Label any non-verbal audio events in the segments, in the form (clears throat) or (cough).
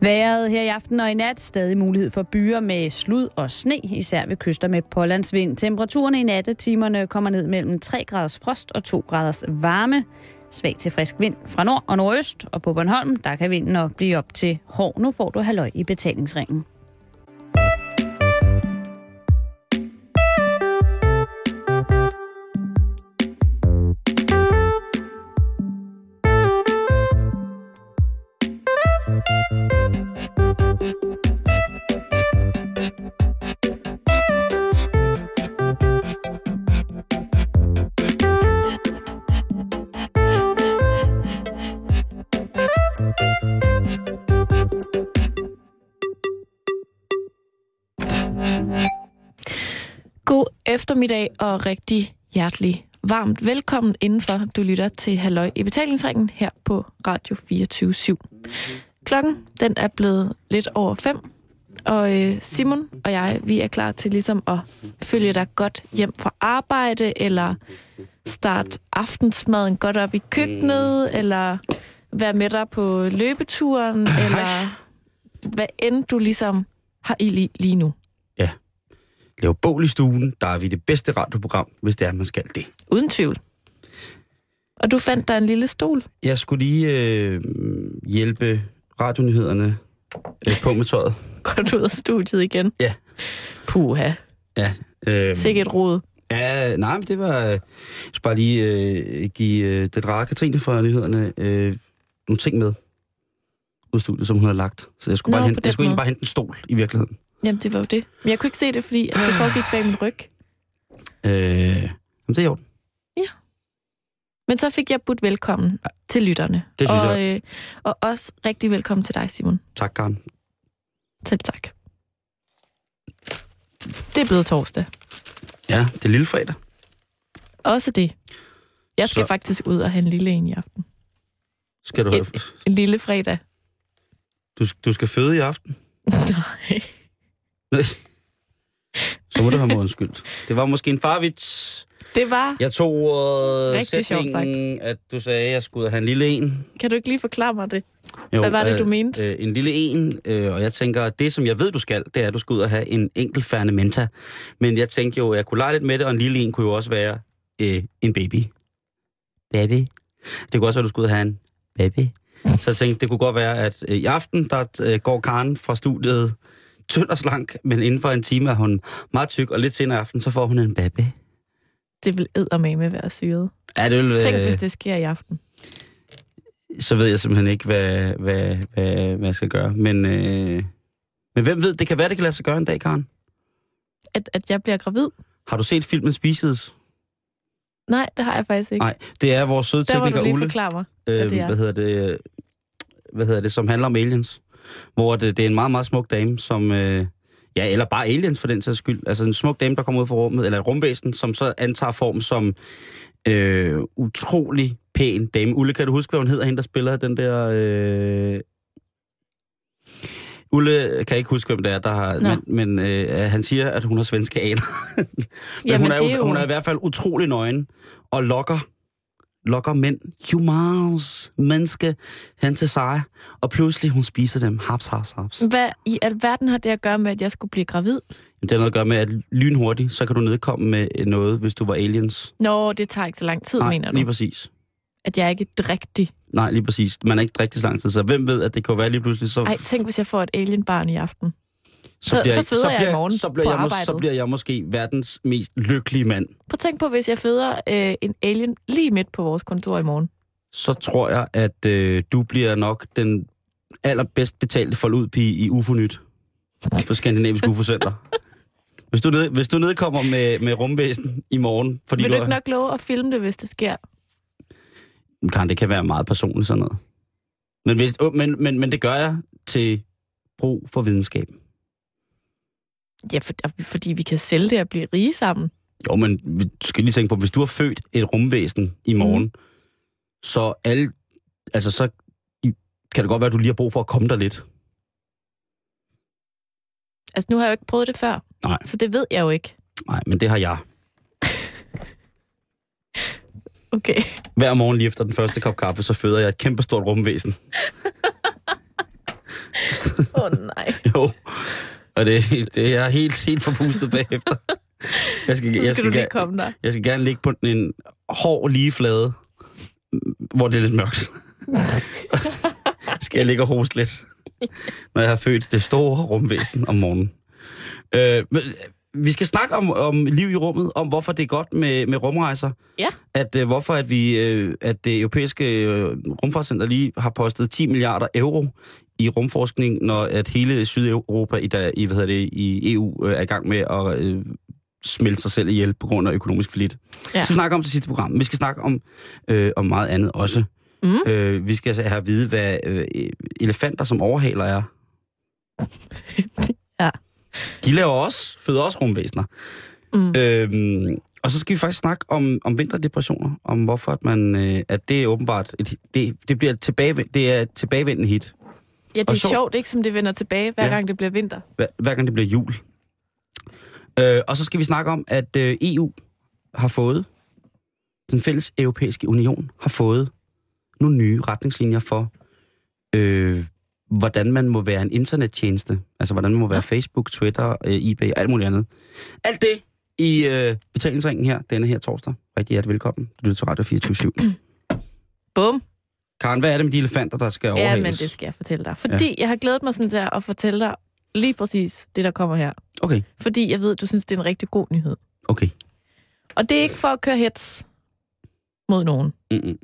Været her i aften og i nat stadig mulighed for byer med slud og sne, især ved kyster med pålandsvind. Temperaturen i nattetimerne kommer ned mellem 3 graders frost og 2 graders varme. Svag til frisk vind fra nord og nordøst, og på Bornholm, der kan vinden op blive op til hård. Nu får du halvøj i betalingsringen. Eftermiddag og rigtig hjertelig varmt velkommen indenfor. Du lytter til Halløj i betalingsringen her på Radio 24 /7. Klokken den er blevet lidt over fem, og øh, Simon og jeg, vi er klar til ligesom at følge dig godt hjem fra arbejde, eller starte aftensmaden godt op i køkkenet, eller være med dig på løbeturen, eller hvad end du ligesom har i lige, lige nu. Lave bål i stuen, der er vi det bedste radioprogram, hvis det er, man skal det. Uden tvivl. Og du fandt dig en lille stol. Jeg skulle lige øh, hjælpe radionyhederne øh, på med tøjet. (laughs) Går du ud af studiet igen? Ja. Puha. Ja, øh, Sikkert rod. ja, nej, men det var... øh, Jeg skulle bare lige øh, give øh, den rare Katrine fra nyhederne øh, nogle ting med ud af studiet, som hun havde lagt. Så jeg skulle, Nå, bare hente, jeg skulle bare hente en stol i virkeligheden. Jamen, det var jo det. Men jeg kunne ikke se det, fordi det foregik bag min ryg. Øh, jamen, det er jo. Men så fik jeg budt velkommen til lytterne. Det synes og, øh, og også rigtig velkommen til dig, Simon. Tak, Karen. Selv tak. Det er blevet torsdag. Ja, det er lille fredag. Også det. Jeg skal Så- faktisk ud og have en lille en i aften. Skal du, En, en lille fredag. du, du skal føde i aften? (laughs) Nej. (laughs) Så må du have mig undskyldt. Det var måske en farvits. Det var... Jeg tog ordet Rigtig sjovt sætningen, at du sagde, at jeg skulle ud og have en lille en. Kan du ikke lige forklare mig det? Jo, Hvad var det, du mente? Øh, en lille en, øh, og jeg tænker, at det, som jeg ved, du skal, det er, at du skal ud og have en enkeltfærende menta. Men jeg tænkte jo, at jeg kunne lege lidt med det, og en lille en kunne jo også være øh, en baby. Baby. Det kunne også være, at du skulle ud og have en baby. Så jeg tænkte, det kunne godt være, at øh, i aften, der øh, går Karen fra studiet tynd og slank, men inden for en time er hun meget tyk, og lidt senere i aften, så får hun en baby. Det vil eddermame være syret. Ja, det vil, Tænk, øh, hvis det sker i aften. så ved jeg simpelthen ikke, hvad, hvad, hvad, hvad jeg skal gøre. Men, øh, men hvem ved, det kan være, det kan lade sig gøre en dag, Karen. At, at jeg bliver gravid? Har du set filmen Species? Nej, det har jeg faktisk ikke. Nej, det er vores søde Der må du tekniker lige Ulle, mig. øh, det er. hvad hedder det, øh, hvad hedder det, som handler om aliens. Hvor det, det er en meget, meget smuk dame, som, øh, ja, eller bare aliens for den sags skyld. Altså en smuk dame, der kommer ud fra rummet, eller et rumvæsen, som så antager form som øh, utrolig pæn dame. Ulle, kan du huske, hvad hun hedder, hende der spiller den der... Øh... Ulle kan ikke huske, hvem det er, der har... Nå. Men, men øh, han siger, at hun har svenske aner. (laughs) men Jamen, hun, er, er jo- hun er i hvert fald utrolig nøgen og lokker lokker mænd, humans, menneske, hen til sig, og pludselig hun spiser dem. Haps, haps, haps. Hvad i alverden har det at gøre med, at jeg skulle blive gravid? Det har noget at gøre med, at lynhurtigt, så kan du nedkomme med noget, hvis du var aliens. Nå, det tager ikke så lang tid, Nej, mener du? lige præcis. At jeg er ikke rigtig. Nej, lige præcis. Man er ikke rigtig så lang tid, så hvem ved, at det kan være lige pludselig, så, Ej, tænk, hvis jeg får et alienbarn i aften. Så, så- bliver, så føder jeg i bliver, morgen så bliver på jeg, mås- så arbejdet. bliver jeg måske verdens mest lykkelige mand. Prøv at tænk på, hvis jeg føder øh, en alien lige midt på vores kontor i morgen. Så tror jeg, at øh, du bliver nok den allerbedst betalte forludpige i UFO-nyt på Skandinavisk (laughs) UFO-center. Hvis du, ned, hvis du nedkommer med, med rumvæsen i morgen, fordi Vil du du ikke nok love at filme det, hvis det sker? Kan, det kan være meget personligt sådan noget. Men, hvis, men, men, men det gør jeg til brug for videnskab. Ja, for, fordi vi kan sælge det og blive rige sammen. Jo, men vi skal lige tænke på, hvis du har født et rumvæsen i morgen, mm. så alle, altså så kan det godt være, at du lige har brug for at komme der lidt. Altså, nu har jeg jo ikke prøvet det før. Nej. Så det ved jeg jo ikke. Nej, men det har jeg. (laughs) Okay. Hver morgen lige efter den første kop kaffe, så føder jeg et kæmpestort rumvæsen. (laughs) Åh oh, nej. (laughs) jo. Og det, det er helt, helt forpustet bagefter. Jeg skal, Nu jeg skal skal, du lige gerne, komme der. jeg skal gerne ligge på en hård lige flade, hvor det er lidt mørkt. skal jeg ligge og hoste lidt, når jeg har født det store rumvæsen om morgenen. Øh, men, vi skal snakke om, om liv i rummet, om hvorfor det er godt med, med rumrejser. Ja. At øh, hvorfor at vi øh, at det europæiske øh, rumfartscenter lige har postet 10 milliarder euro i rumforskning, når at hele Sydeuropa i, der, i, hvad hedder det, i EU øh, er i gang med at øh, smelte sig selv ihjel på grund af økonomisk forlit. Ja. Så vi snakker om det sidste program. Vi skal snakke om, øh, om meget andet også. Mm. Øh, vi skal altså have at vide, hvad øh, elefanter som overhaler er. (laughs) Ja. De laver også, føder også rumvæsener. Mm. Øhm, og så skal vi faktisk snakke om, om vinterdepressioner, om hvorfor at man, øh, at det er åbenbart, et, det, det bliver tilbage, det er et tilbagevendende hit, Ja, det er så- sjovt, ikke, som det vender tilbage, hver Ja. gang det bliver vinter. hver, hver gang det bliver jul. Øh, og så skal vi snakke om, at øh, EU har fået, den fælles europæiske union har fået nogle nye retningslinjer for, øh, hvordan man må være en internettjeneste. Altså, hvordan man må være Ja. Facebook, Twitter, øh, eBay og alt muligt andet. Alt det i øh, betalingsringen her, denne her torsdag. Rigtig hjertelig velkommen. Du lytter til Radio 24 Bum. Karen, hvad er det med de elefanter, der skal Ja, overhales? men det skal jeg fortælle dig. Fordi ja. jeg har glædet mig sådan til at fortælle dig lige præcis det, der kommer her. Okay, Fordi jeg ved, du synes, det er en rigtig god nyhed. okay. Og det er ikke for at køre hets mod nogen. Mm-mm.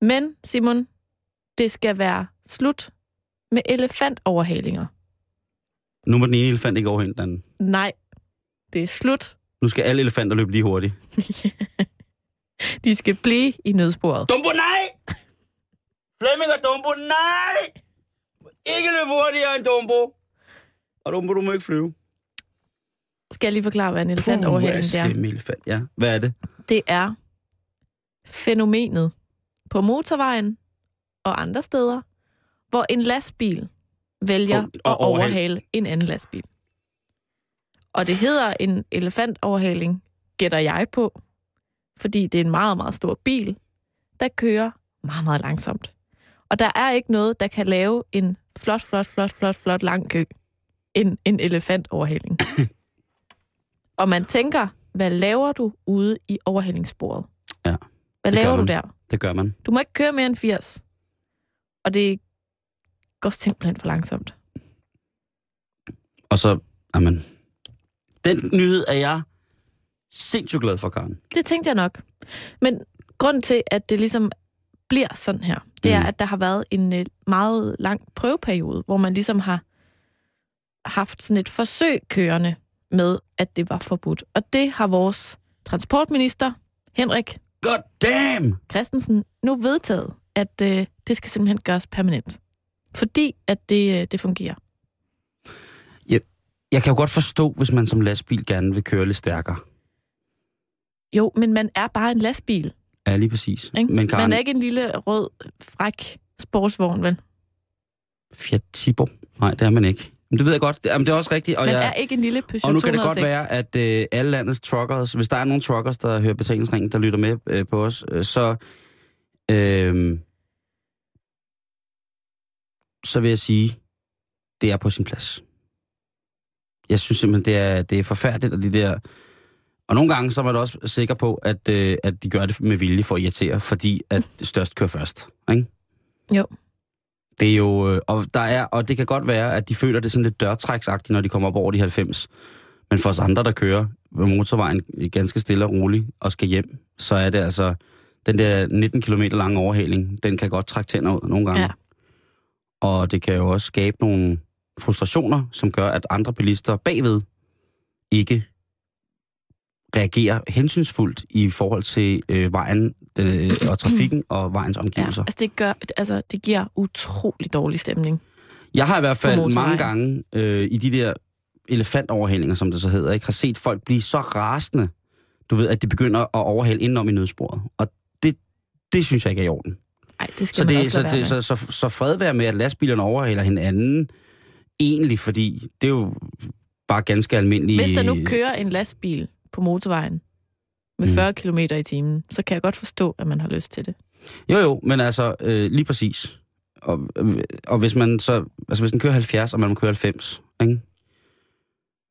Men, Simon, det skal være slut med elefantoverhalinger. Nu må den ene elefant ikke overhænge den anden. Nej, det er slut. Nu skal alle elefanter løbe lige hurtigt. (laughs) (laughs) De skal blive i nødsporet. Dumbo, nej! Flemming og Dumbo, nej! Ikke løbe hurtigere end Dumbo. Og Dumbo, du må ikke flyve. Skal jeg lige forklare, hvad en elefantoverhaling det er? Slem elefant, ja. Hvad er det? Det er fænomenet på motorvejen og andre steder, hvor en lastbil vælger Og- og at overhale en anden lastbil. Og det hedder en elefantoverhaling, gætter jeg på, fordi det er en meget, meget stor bil, der kører meget, meget langsomt. Og der er ikke noget, der kan lave en flot, flot, flot, flot, flot lang kø. En, en elefantoverhaling. (laughs) og man tænker, hvad laver du ude i overhalingssporet? Ja, Hvad laver du der? Det gør man. Du må ikke køre mere end 80. Og det går simpelthen for langsomt. Og så, jamen, den nyhed er jeg sindssygt glad for, Karen. Det tænkte jeg nok. Men grund til, at det ligesom bliver sådan her, det er, Mm. at der har været en øh, meget lang prøveperiode, hvor man ligesom har haft sådan et forsøg kørende med, at det var forbudt. Og det har vores transportminister, Henrik God damn! Christensen, nu vedtaget, at øh, det skal simpelthen gøres permanent. Fordi at det, øh, det fungerer. Jeg kan jo godt forstå, hvis man som lastbil gerne vil køre lidt stærkere. Jo, men man er bare en lastbil. Ja, lige præcis. Ikke? Men Karen, Man er ikke en lille rød, fræk sportsvogn, vel? Fiat Tipo? Nej, det er man ikke. Men det ved jeg godt. Det, jamen, det er også rigtigt. Og Man jeg, er ikke en lille Peugeot Og nu kan det 206. godt være, at øh, alle landets truckers, hvis der er nogle truckers, der hører betalingsringen, der lytter med øh, på os, øh, så, øh, så vil jeg sige, det er på sin plads. Jeg synes simpelthen, det er, det er forfærdeligt, og de der... Og nogle gange så er man også sikker på, at, øh, at de gør det med vilje for at irritere, fordi at det størst kører først. Ikke? Jo. Det er jo, øh, og, der er, og det kan godt være, at de føler det sådan lidt dørtræksagtigt, når de kommer op over de 90. Men for os andre, der kører på motorvejen ganske stille og roligt og skal hjem, så er det altså, den der 19 km lange overhaling, den kan godt trække tænder ud nogle gange. Ja. Og det kan jo også skabe nogle frustrationer, som gør, at andre bilister bagved ikke reagerer hensynsfuldt i forhold til øh, vejen øh, og (clears throat) trafikken og vejens Ja, omgivelser. altså det, gør, altså det giver utrolig dårlig stemning. Jeg har i hvert fald mange gange øh, i de der elefantoverhalinger, som det så hedder, ikke, har set folk blive så rasende, du ved, at de begynder at overhale indenom i nødsporet. Og det, det synes jeg ikke er i orden. Nej, det skal Så, det, også så, det, så, så, så fred være med, at lastbilerne overhaler hinanden, egentlig, fordi det er jo bare ganske almindeligt. Hvis der nu kører en lastbil på motorvejen med Mm. 40 km i timen, så kan jeg godt forstå, at man har lyst til det. Jo, jo, men altså, øh, lige præcis. og, og hvis man så, altså hvis den kører 70, og man må køre 90, ikke?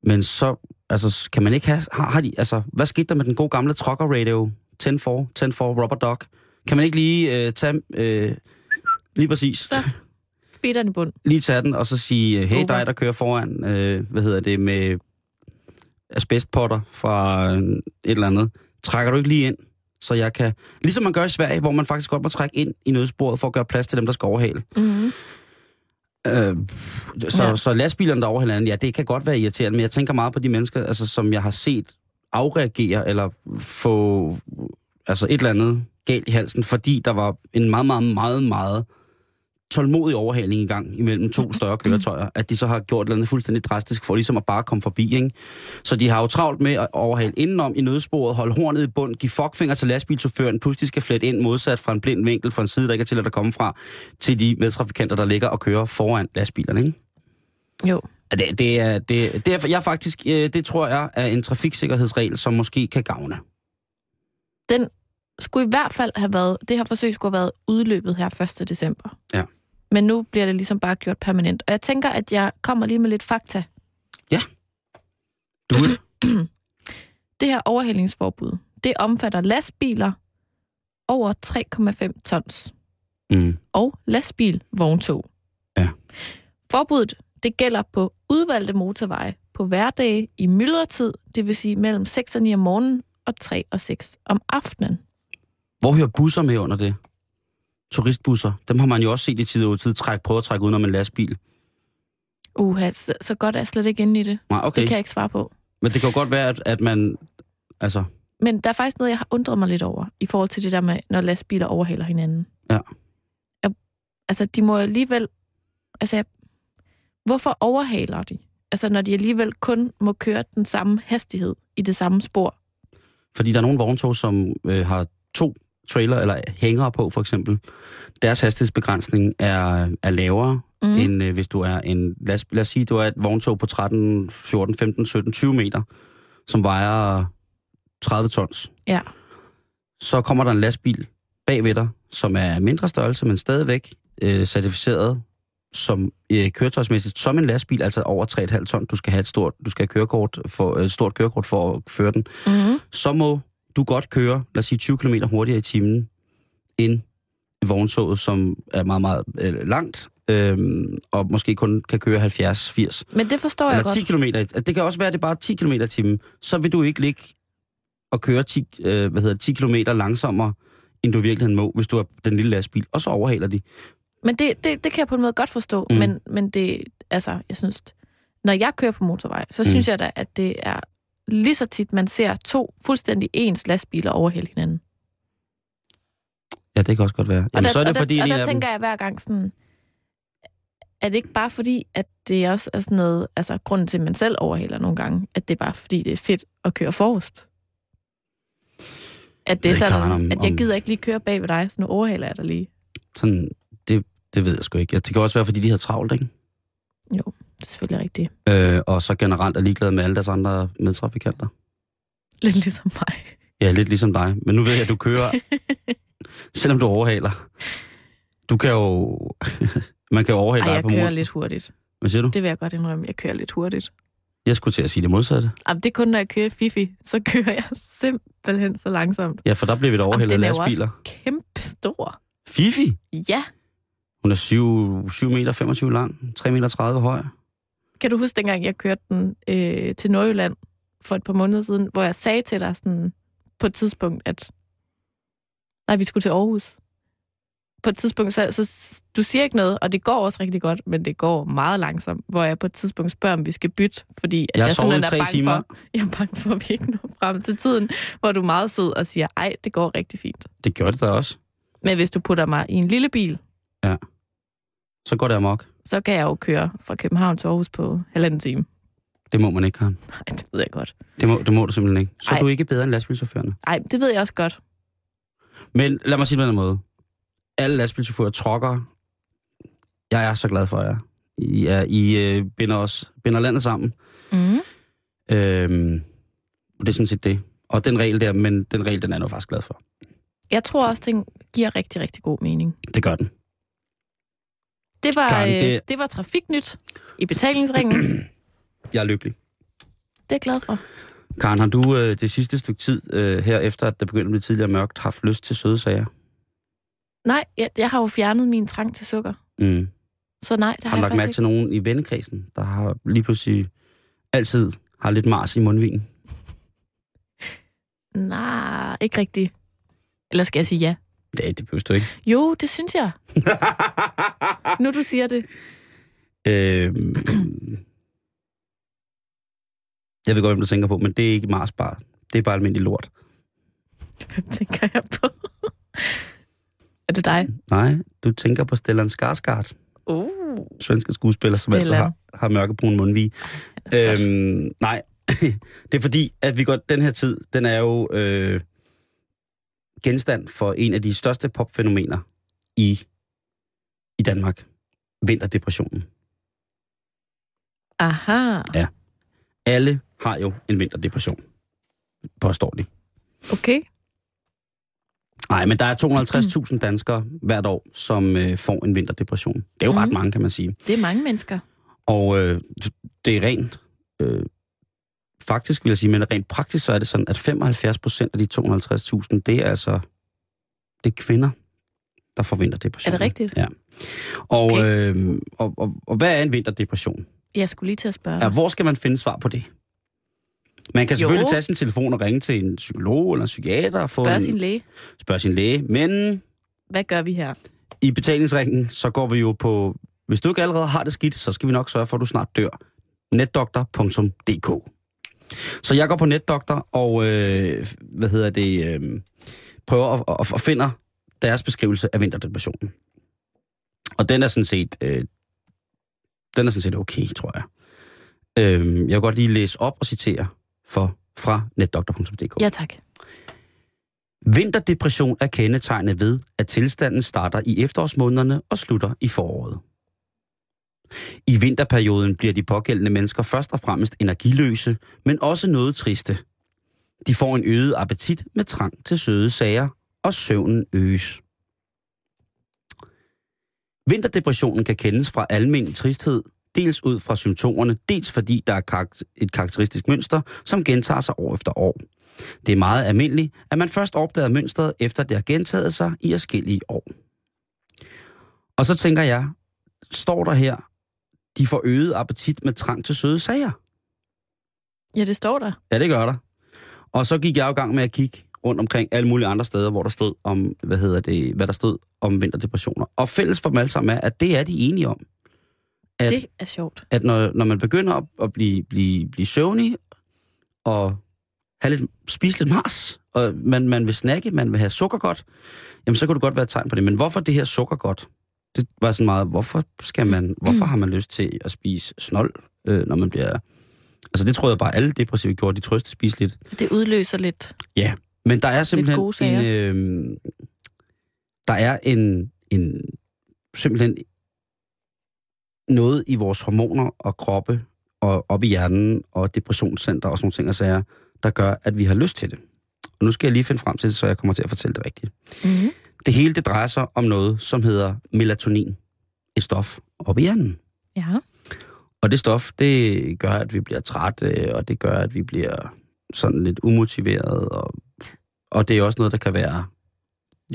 Men så, altså, kan man ikke have, har, har de, altså, hvad skete der med den gode gamle trucker radio, 10-4, 10-4 Rubber Dog? Kan man ikke lige øh, tage, øh, lige præcis, Så (laughs) speederen i bund. lige tage den, og så sige, hey Over. dig, der kører foran, øh, hvad hedder det, med asbestpotter fra øh, et eller andet, trækker du ikke lige ind, så jeg kan... Ligesom man gør i Sverige, hvor man faktisk godt må trække ind i nødsporet for at gøre plads til dem, der skal overhale. Mm-hmm. Øh, så, Ja. ja. så lastbilerne, der overhælder hinanden, ja, det kan godt være irriterende, men jeg tænker meget på de mennesker, altså, som jeg har set afreagere eller få altså et eller andet galt i halsen, fordi der var en meget, meget, meget, meget tålmodig overhaling i gang imellem to større køretøjer, at de så har gjort et eller andet fuldstændig drastisk for ligesom at bare komme forbi. Ikke? Så de har jo travlt med at overhale indenom i nødsporet, holde hornet i bund, give fuckfinger til lastbilchaufføren, pludselig skal flette ind modsat fra en blind vinkel fra en side, der ikke er til at komme fra, til de medtrafikanter, der ligger og kører foran lastbilerne. Ikke? Jo. Det, det, er, det, det er, jeg faktisk, øh, det tror jeg er en trafiksikkerhedsregel, som måske kan gavne. Den skulle i hvert fald have været, det her forsøg skulle have været udløbet her 1. december. Ja. Men nu bliver det ligesom bare gjort permanent. Og jeg tænker, at jeg kommer lige med lidt fakta. Du it. (clears throat) Det her overhældingsforbud, det omfatter lastbiler over 3,5 tons Mm. og lastbilvogntog. Ja. Forbuddet det gælder på udvalgte motorveje på hverdage i myldretid, det vil sige mellem 6 og 9 om morgenen og 3 og 6 om aftenen. Hvor hører busser med under det? Turistbusser. Dem har man jo også set i tid og tid trække, prøve at trække ud om en lastbil. Uha, så, så godt er jeg slet ikke inde i det. Nej, okay. Det kan jeg ikke svare på. Men det kan jo godt være, at, at man... Altså, Men der er faktisk noget, jeg har undret mig lidt over, i forhold til det der med, når lastbiler overhaler hinanden. Ja. Jeg, altså, de må jo alligevel... Altså, jeg, hvorfor overhaler de? Altså, når de alligevel kun må køre den samme hastighed i det samme spor. fordi der er nogle vogntog, som øh, har to trailer eller hængere på, for eksempel. Deres hastighedsbegrænsning er, er lavere, Mm. end øh, hvis du er en... Lad os, lad os sige, du er et vogntog på 13, 14, 15, 17, 20 meter, som vejer 30 tons. Ja. Så kommer der en lastbil bagved dig, som er mindre størrelse, men stadigvæk øh, certificeret som øh, køretøjsmæssigt som en lastbil, altså over 3,5 ton. Du skal have et stort, du skal have kørekort for, øh, et stort kørekort for at føre den. Mm-hmm. Så må du godt køre, lad os sige 20 km hurtigere i timen, end vogntoget, som er meget, meget øh, langt, øh, og måske kun kan køre 70-80. Men det forstår jeg Eller 10 godt. km. Det kan også være, at det er bare 10 km i timen. Så vil du ikke ligge og køre 10, øh, hvad hedder det, 10 km langsommere, end du i virkeligheden må, hvis du er den lille lastbil. Og så overhaler de. Men det, det, det kan jeg på en måde godt forstå. Mm. Mm. Men, men det, altså, jeg synes, når jeg kører på motorvej, så mm. synes jeg da, at det er lige så tit, man ser to fuldstændig ens lastbiler overhælde hinanden. Ja, det kan også godt være. Jamen, og der, så er det og der, fordi, og en der dem... tænker jeg hver gang sådan, er det ikke bare fordi, at det også er sådan noget, altså grunden til, at man selv overhælder nogle gange, at det er bare fordi, det er fedt at køre forrest? At det er sådan, Karen, om- at jeg gider ikke lige køre bag ved dig, så nu overhælder jeg dig lige. Sådan, det, det ved jeg sgu ikke. Det kan også være, fordi de har travlt, ikke? Det er selvfølgelig rigtigt. Øh, og så generelt er ligeglade med alle deres andre medtrafikanter. Lidt ligesom mig. Ja, lidt ligesom dig. Men nu ved jeg, at du kører, (laughs) selvom du overhaler. Du kan jo... (laughs) man kan jo overhale Ej, dig jeg på kører mor. lidt hurtigt. Hvad siger du? Det vil jeg godt indrømme. Jeg kører lidt hurtigt. Jeg skulle til at sige det modsatte. Jamen, det er kun, når jeg kører Fifi, så (laughs) kører jeg simpelthen så langsomt. Ja, for der bliver vi da overhældet af den er jo lastbiler. også kæmpe stor. Fifi, Ja. hun er 7, 7 meter 25 lang, 3 meter 30 høj. Kan du huske, dengang jeg kørte den øh, til Nordjylland for et par måneder siden, hvor jeg sagde til dig sådan, på et tidspunkt, at nej, vi skulle til Aarhus. På et tidspunkt, så, så du siger ikke noget, og det går også rigtig godt, men det går meget langsomt, hvor jeg på et tidspunkt spørger, om vi skal bytte, fordi at Jeg i simpelthen er bange timer. for, (laughs) jeg er bange for, at vi ikke når frem til tiden, hvor du er meget sød og siger, ej, det går rigtig fint. Det gjorde det da også. Men hvis du putter mig i en lille bil, Så går det amok. Så kan jeg jo køre fra København til Aarhus på halvanden time. Det må man ikke, Karen. (laughs) Nej, det ved jeg godt. Det må, det må du simpelthen ikke. Så er Ej. du ikke bedre end lastbilchaufførerne. Nej, det ved jeg også godt. Men lad mig sige det på en måde. Alle lastbilchauffører trokker. Jeg er så glad for jer. I, er, I øh, binder, os, binder landet sammen. Mm. Øhm, det er sådan set det. Og den regel der, men den regel, den er jeg nu faktisk glad for. Jeg tror også, den giver rigtig, rigtig god mening. Det gør den. Det var, Karen, det... det- Øh, det var trafiknyt i betalingsringen. (clears throat) Jeg er lykkelig. det er jeg glad for. Karen, har du øh, det sidste stykke tid, øh, her efter at det begyndte at blive tidligere mørkt, haft lyst til søde sager? Nej, jeg, jeg har jo fjernet min trang til sukker. Mm. Så nej, det har, Har du lagt mærke til nogen i vennekredsen, der har lige pludselig altid har lidt mars i mundvinen? (laughs) Nej, ikke rigtigt. Eller skal jeg sige ja? Ja, det behøver du ikke. Jo, det synes jeg. (laughs) Nu du siger det. øhm, jeg ved godt, hvem du tænker på, men det er ikke Mars bar. Det er bare almindelig lort. Hvem tænker jeg på? er det dig? Nej, du tænker på Stellan Skarsgård, Uh, svenske skuespiller, som altså Stellan. har, har mørkebrun mundvig. Øhm, nej, (laughs) det er fordi, at vi godt den her tid, den er jo øh, genstand for en af de største popfænomener i, i Danmark. Vinterdepressionen. Aha, Alle har jo en vinterdepression, påstår de. okay. Nej, men der er 250.000 danskere hvert år, som øh, får en vinterdepression. Det er jo ret Mhm. mange, kan man sige. Det er mange mennesker. Og øh, det er rent, øh, faktisk vil jeg sige, men rent praktisk så er det sådan, at 75 procent af de 250.000, det er altså, det er kvinder, der får vinterdepression. Er det rigtigt? Ja. Og, Okay. øh, og, og, og hvad er en vinterdepression? Jeg skulle lige til at spørge. Ja, hvor skal man finde svar på det? Man kan selvfølgelig Jo. tage sin telefon og ringe til en psykolog eller en psykiater og få Spørge en, sin læge. spørge sin læge, men Hvad gør vi her? i betalingsringen, så går vi jo på, hvis du ikke allerede har det skidt, så skal vi nok sørge for, at du snart dør. netdoktor.dk Så jeg går på netdoktor og, øh, hvad hedder det, øh, prøver at, at, at finde deres beskrivelse af vinterdepressionen. Og den er sådan set, øh, den er sådan set okay, tror jeg. Øh, jeg vil godt lige læse op og citere for, fra netdoktor.dk. Ja, tak. Vinterdepression er kendetegnet ved, at tilstanden starter i efterårsmånederne og slutter i foråret. I vinterperioden bliver de pågældende mennesker først og fremmest energiløse, men også noget triste. De får en øget appetit med trang til søde sager, og søvnen øges. Vinterdepressionen kan kendes fra almindelig tristhed, dels ud fra symptomerne, dels fordi der er et karakteristisk mønster, som gentager sig år efter år. Det er meget almindeligt, at man først opdager mønstret, efter det har gentaget sig i forskellige år. Og så tænker jeg, står der her, de får øget appetit med trang til søde sager? Ja, det står der. Ja, det gør der. Og så gik jeg jo i gang med at kigge rundt omkring alle mulige andre steder, hvor der stod om, hvad hedder det, hvad der stod om vinterdepressioner. Og fælles for dem alle sammen er, at det er de enige om. At, Det er sjovt. at når, når man begynder at, at blive, blive, blive søvnig og have lidt, spise lidt mars, og man, man vil snakke, man vil have sukker godt, jamen så kunne det godt være et tegn på det. Men hvorfor det her sukker godt? Det var sådan meget, hvorfor skal man, hvorfor har man lyst til at spise snold, øh, når man bliver... Altså det tror jeg bare, alle depressive gjorde, de trøste spise lidt. Det udløser lidt. Men der er simpelthen en, øh, der er en, en simpelthen noget i vores hormoner og kroppe og op i hjernen og depressionscenter og sådan nogle ting og sager, der gør, at vi har lyst til det. Og nu skal jeg lige finde frem til det, så jeg kommer til at fortælle det rigtigt. Mm-hmm. Det hele det drejer sig om noget, som hedder melatonin. Et stof op i hjernen. Ja. Og det stof, det gør, at vi bliver trætte, og det gør, at vi bliver sådan lidt umotiveret, og, og det er også noget, der kan være,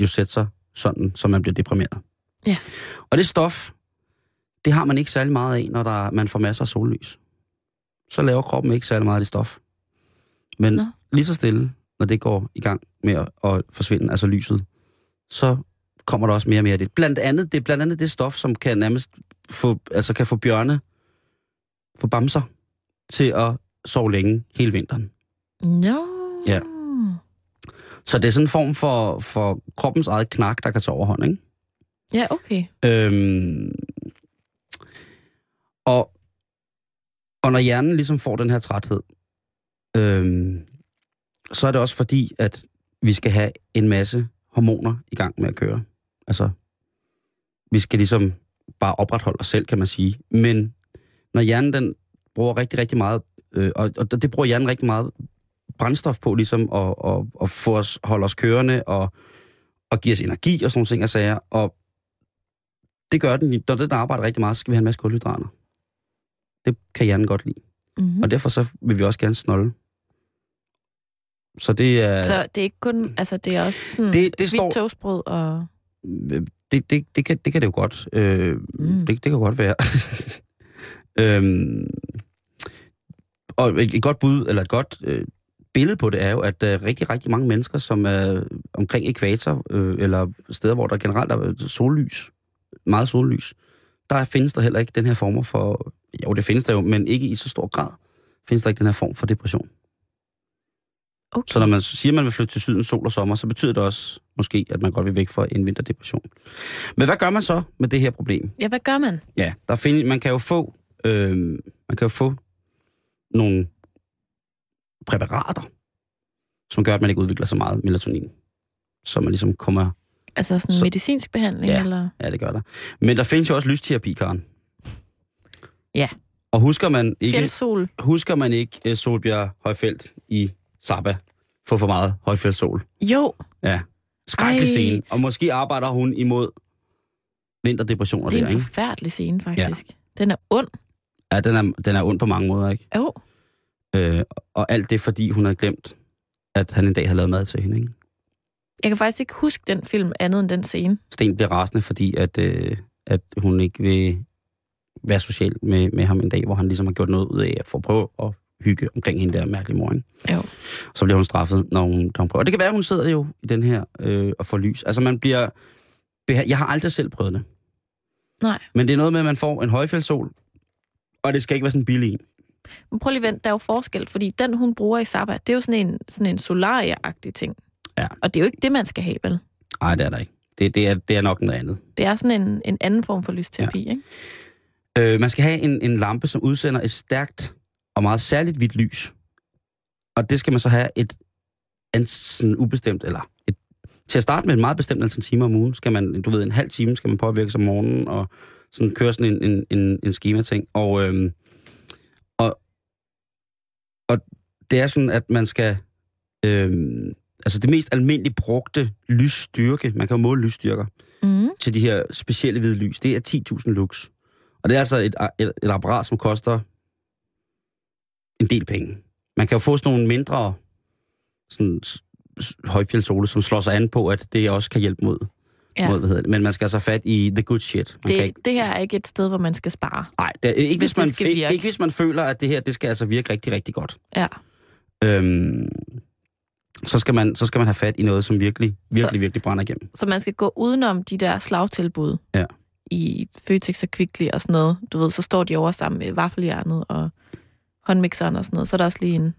jo sætte sig sådan, så man bliver deprimeret. Ja. Og det stof, det har man ikke særlig meget af, når der, man får masser af sollys. Så laver kroppen ikke særlig meget af det stof. Men Nå. lige så stille, når det går i gang med at, at forsvinde, altså lyset, så kommer der også mere og mere af det. Blandt andet, det er blandt andet det stof, som kan nærmest få, altså kan få bjørne, få bamser, til at sove længe hele vinteren. No. Ja. Så det er sådan en form for, for kroppens eget knak, der kan tage overhånd, ikke? Ja, okay. Øhm, og, og når hjernen ligesom får den her træthed, øhm, så er det også fordi, at vi skal have en masse hormoner i gang med at køre. Altså, vi skal ligesom bare opretholde os selv, kan man sige. Men når hjernen den bruger rigtig, rigtig meget, øh, og, og det bruger hjernen rigtig meget brændstof på, ligesom at, at, at få os, holde os kørende og, og give os energi og sådan nogle ting og sager. Og Det gør den. Når den arbejder rigtig meget, så skal vi have en masse kulhydrater. Det kan hjernen godt lide. Mm-hmm. Og derfor så vil vi også gerne snolde. Så det er... Så det er ikke kun, altså det er også sådan Det- det står- toastbrød og... det, det, det, kan, det kan det jo godt. Øh, Mm. det, det kan godt være. (laughs) øhm, og et, et godt bud, eller et godt øh, billede på det er jo, at der er rigtig, rigtig mange mennesker, som er omkring ekvator, øh, eller steder, hvor der generelt er sollys, meget sollys, der findes der heller ikke den her form for, jo det findes der jo, men ikke i så stor grad, findes der ikke den her form for depression. Okay. Så når man siger, at man vil flytte til syden sol og sommer, så betyder det også måske, at man godt vil væk fra en vinterdepression. Men hvad gør man så med det her problem? Ja, hvad gør man? Ja, der find, man kan jo få, øh, man kan jo få nogle præparater, som gør, at man ikke udvikler så meget melatonin. Så man ligesom kommer... Altså sådan Så- så... medicinsk behandling, Ja. eller? Ja, det gør der. Men der findes jo også lysterapi, Karen. Ja. Og husker man ikke, Fjeldsol. husker man ikke uh, Solbjerg Højfeldt i Saba for for meget højfeldssol? Jo, Ja. Skrækkelig scene. Og måske arbejder hun imod vinterdepressioner det er der, en ikke? forfærdelig scene, faktisk. Ja. Den er ond. Ja, den er, den er ond på mange måder, ikke? Jo, Øh, og alt det, fordi hun havde glemt, at han en dag havde lavet mad til hende, ikke? jeg kan faktisk ikke huske den film andet end den scene. Sten bliver rasende, fordi at, øh, at hun ikke vil være social med, med ham en dag, hvor han ligesom har gjort noget ud af at få prøve at hygge omkring hende der mærkelige morgen. Jo. Så bliver hun straffet, når hun, når hun prøver. Og det kan være, at hun sidder jo i den her øh, og får lys. Altså man bliver... Jeg har aldrig selv prøvet det. Nej. Men det er noget med, at man får en højfjeldssol, og det skal ikke være sådan billig en. Men prøv lige at vente, der er jo forskel, fordi den, hun bruger i Saba, det er jo sådan en, sådan en solarie-agtig ting. Ja. Og det er jo ikke det, man skal have, vel? Nej, det er der ikke. Det, det, er, det er nok noget andet. Det er sådan en, en anden form for lysterapi, ja. ikke? Øh, man skal have en, en lampe, som udsender et stærkt og meget særligt hvidt lys. Og det skal man så have et an- sådan ubestemt, eller et, til at starte med et meget bestemt antal timer om ugen, skal man, du ved, en halv time skal man påvirke sig om morgenen, og sådan køre sådan en, en, en, en schema-ting. Og, øhm, og, og det er sådan, at man skal, øhm, altså det mest almindeligt brugte lysstyrke, man kan jo måle lysstyrker, Mm. til de her specielle hvide lys, det er 10.000 lux. Og det er altså et, et, et apparat, som koster en del penge. Man kan jo få sådan nogle mindre sådan, højfjeldssole, som slår sig an på, at det også kan hjælpe mod, Ja. mod hvad hedder det. Men man skal altså fat i the good shit. Man kan Det, ikke, det her er ikke et sted, hvor man skal spare. nej, det er, ikke, hvis hvis man, ikke, ikke hvis man føler, at det her det skal altså virke rigtig, rigtig godt. Ja. Øhm, så, skal man, så skal man have fat i noget, som virkelig, virkelig, virkelig brænder igennem. Så man skal gå udenom de der slagtilbud Ja. i Føtex og Kvickly og sådan noget. Du ved, så står de over sammen med vaffeljernet og håndmixeren og sådan noget. Så er der også lige en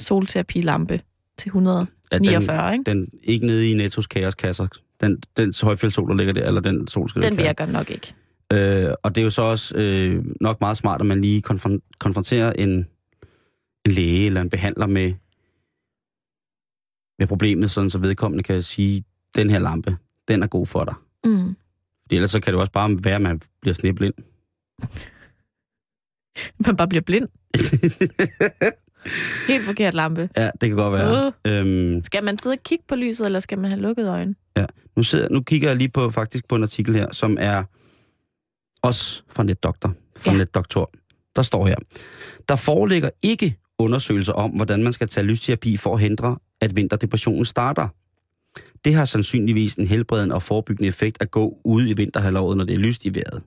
solterapilampe til 149, At ikke? den, den ikke nede i Nettos kaoskasser. Den, den højfjeldssol, der ligger der, eller den sol, skal Den virker nok ikke. Øh, og det er jo så også øh, nok meget smart, at man lige konfron- konfronterer en, en læge eller en behandler med, med problemet, sådan så vedkommende kan sige, den her lampe, den er god for dig. Mm. Fordi ellers så kan det jo også bare være, at man bliver sneblind. Man bare bliver blind. (laughs) Helt forkert lampe. ja, det kan godt være. Uh. Øhm, Skal man sidde og kigge på lyset, eller skal man have lukket øjnene? nu, sidder, nu kigger jeg lige på faktisk på en artikel her, som er også fra NetDoktor, fra Ja. ja. NetDoktor. Der står her, der foreligger ikke undersøgelser om, hvordan man skal tage lysterapi for at hindre, at vinterdepressionen starter. Det har sandsynligvis en helbredende og forebyggende effekt at gå ude i vinterhalvåret, når det er lyst i vejret.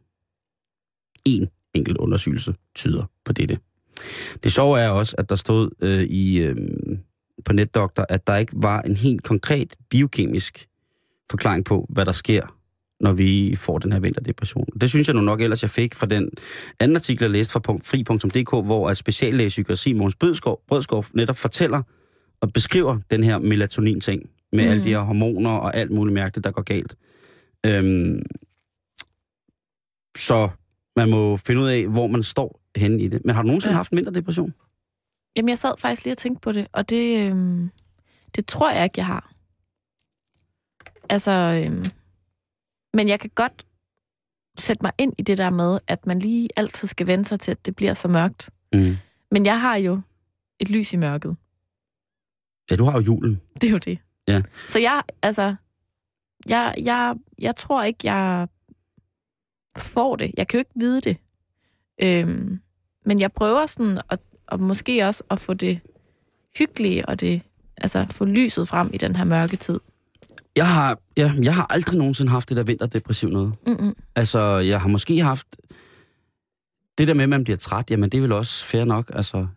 En enkelt undersøgelse tyder på dette. Det sjove er også, at der stod øh, i, øh, på NetDoktor, at der ikke var en helt konkret biokemisk forklaring på, hvad der sker, når vi får den her vinterdepression. Det synes jeg nu nok ellers, jeg fik fra den anden artikel, jeg læste fra fri.dk, hvor at speciallæge psykiatri Måns Brødskov, Brødskov netop fortæller og beskriver den her melatonin-ting med mm. alle de her hormoner og alt muligt mærkeligt, der går galt. Øhm, så man må finde ud af, hvor man står henne i det. Men har du nogensinde Ja. ja. haft en vinterdepression? Jamen, jeg sad faktisk lige og tænkte på det, og det, øhm, det tror jeg ikke, jeg har. Altså, øhm, men jeg kan godt sætte mig ind i det der med, at man lige altid skal vende sig til, at det bliver så mørkt. Mm. Men jeg har jo et lys i mørket. Ja, du har jo julen. Det er jo det. Ja. Så jeg, altså, jeg, jeg, jeg tror ikke, jeg får det. Jeg kan jo ikke vide det. Øhm, men jeg prøver sådan at, og måske også at få det hyggelige og det, altså få lyset frem i den her mørke tid. Jeg har, ja, jeg har aldrig nogensinde haft det der vinterdepressiv noget. Mm-mm. Altså, jeg har måske haft... Det der med, at man bliver træt, jamen det er vel også fair nok. Altså,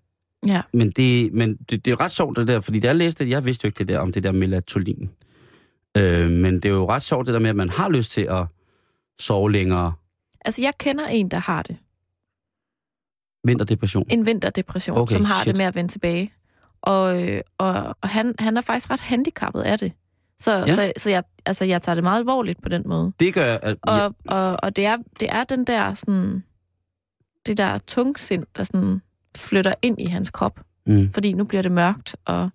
Ja. men det, men det, det er jo ret sjovt det der, fordi da jeg læste det, jeg vidste jo ikke det der om det der melatonin. Øh, men det er jo ret sjovt det der med, at man har lyst til at sove længere. Altså, jeg kender en, der har det. Vinterdepression. En vinterdepression, Okay, som har shit. det med at vende tilbage. Og, øh, og, og han, han er faktisk ret handicappet af det. Så, Ja. så, så jeg, altså, jeg tager det meget alvorligt på den måde. Det gør, at... Og, og, og det, er, det er den der sådan, det der tungsind, der sådan flytter ind i hans krop. mm, Fordi nu bliver det mørkt og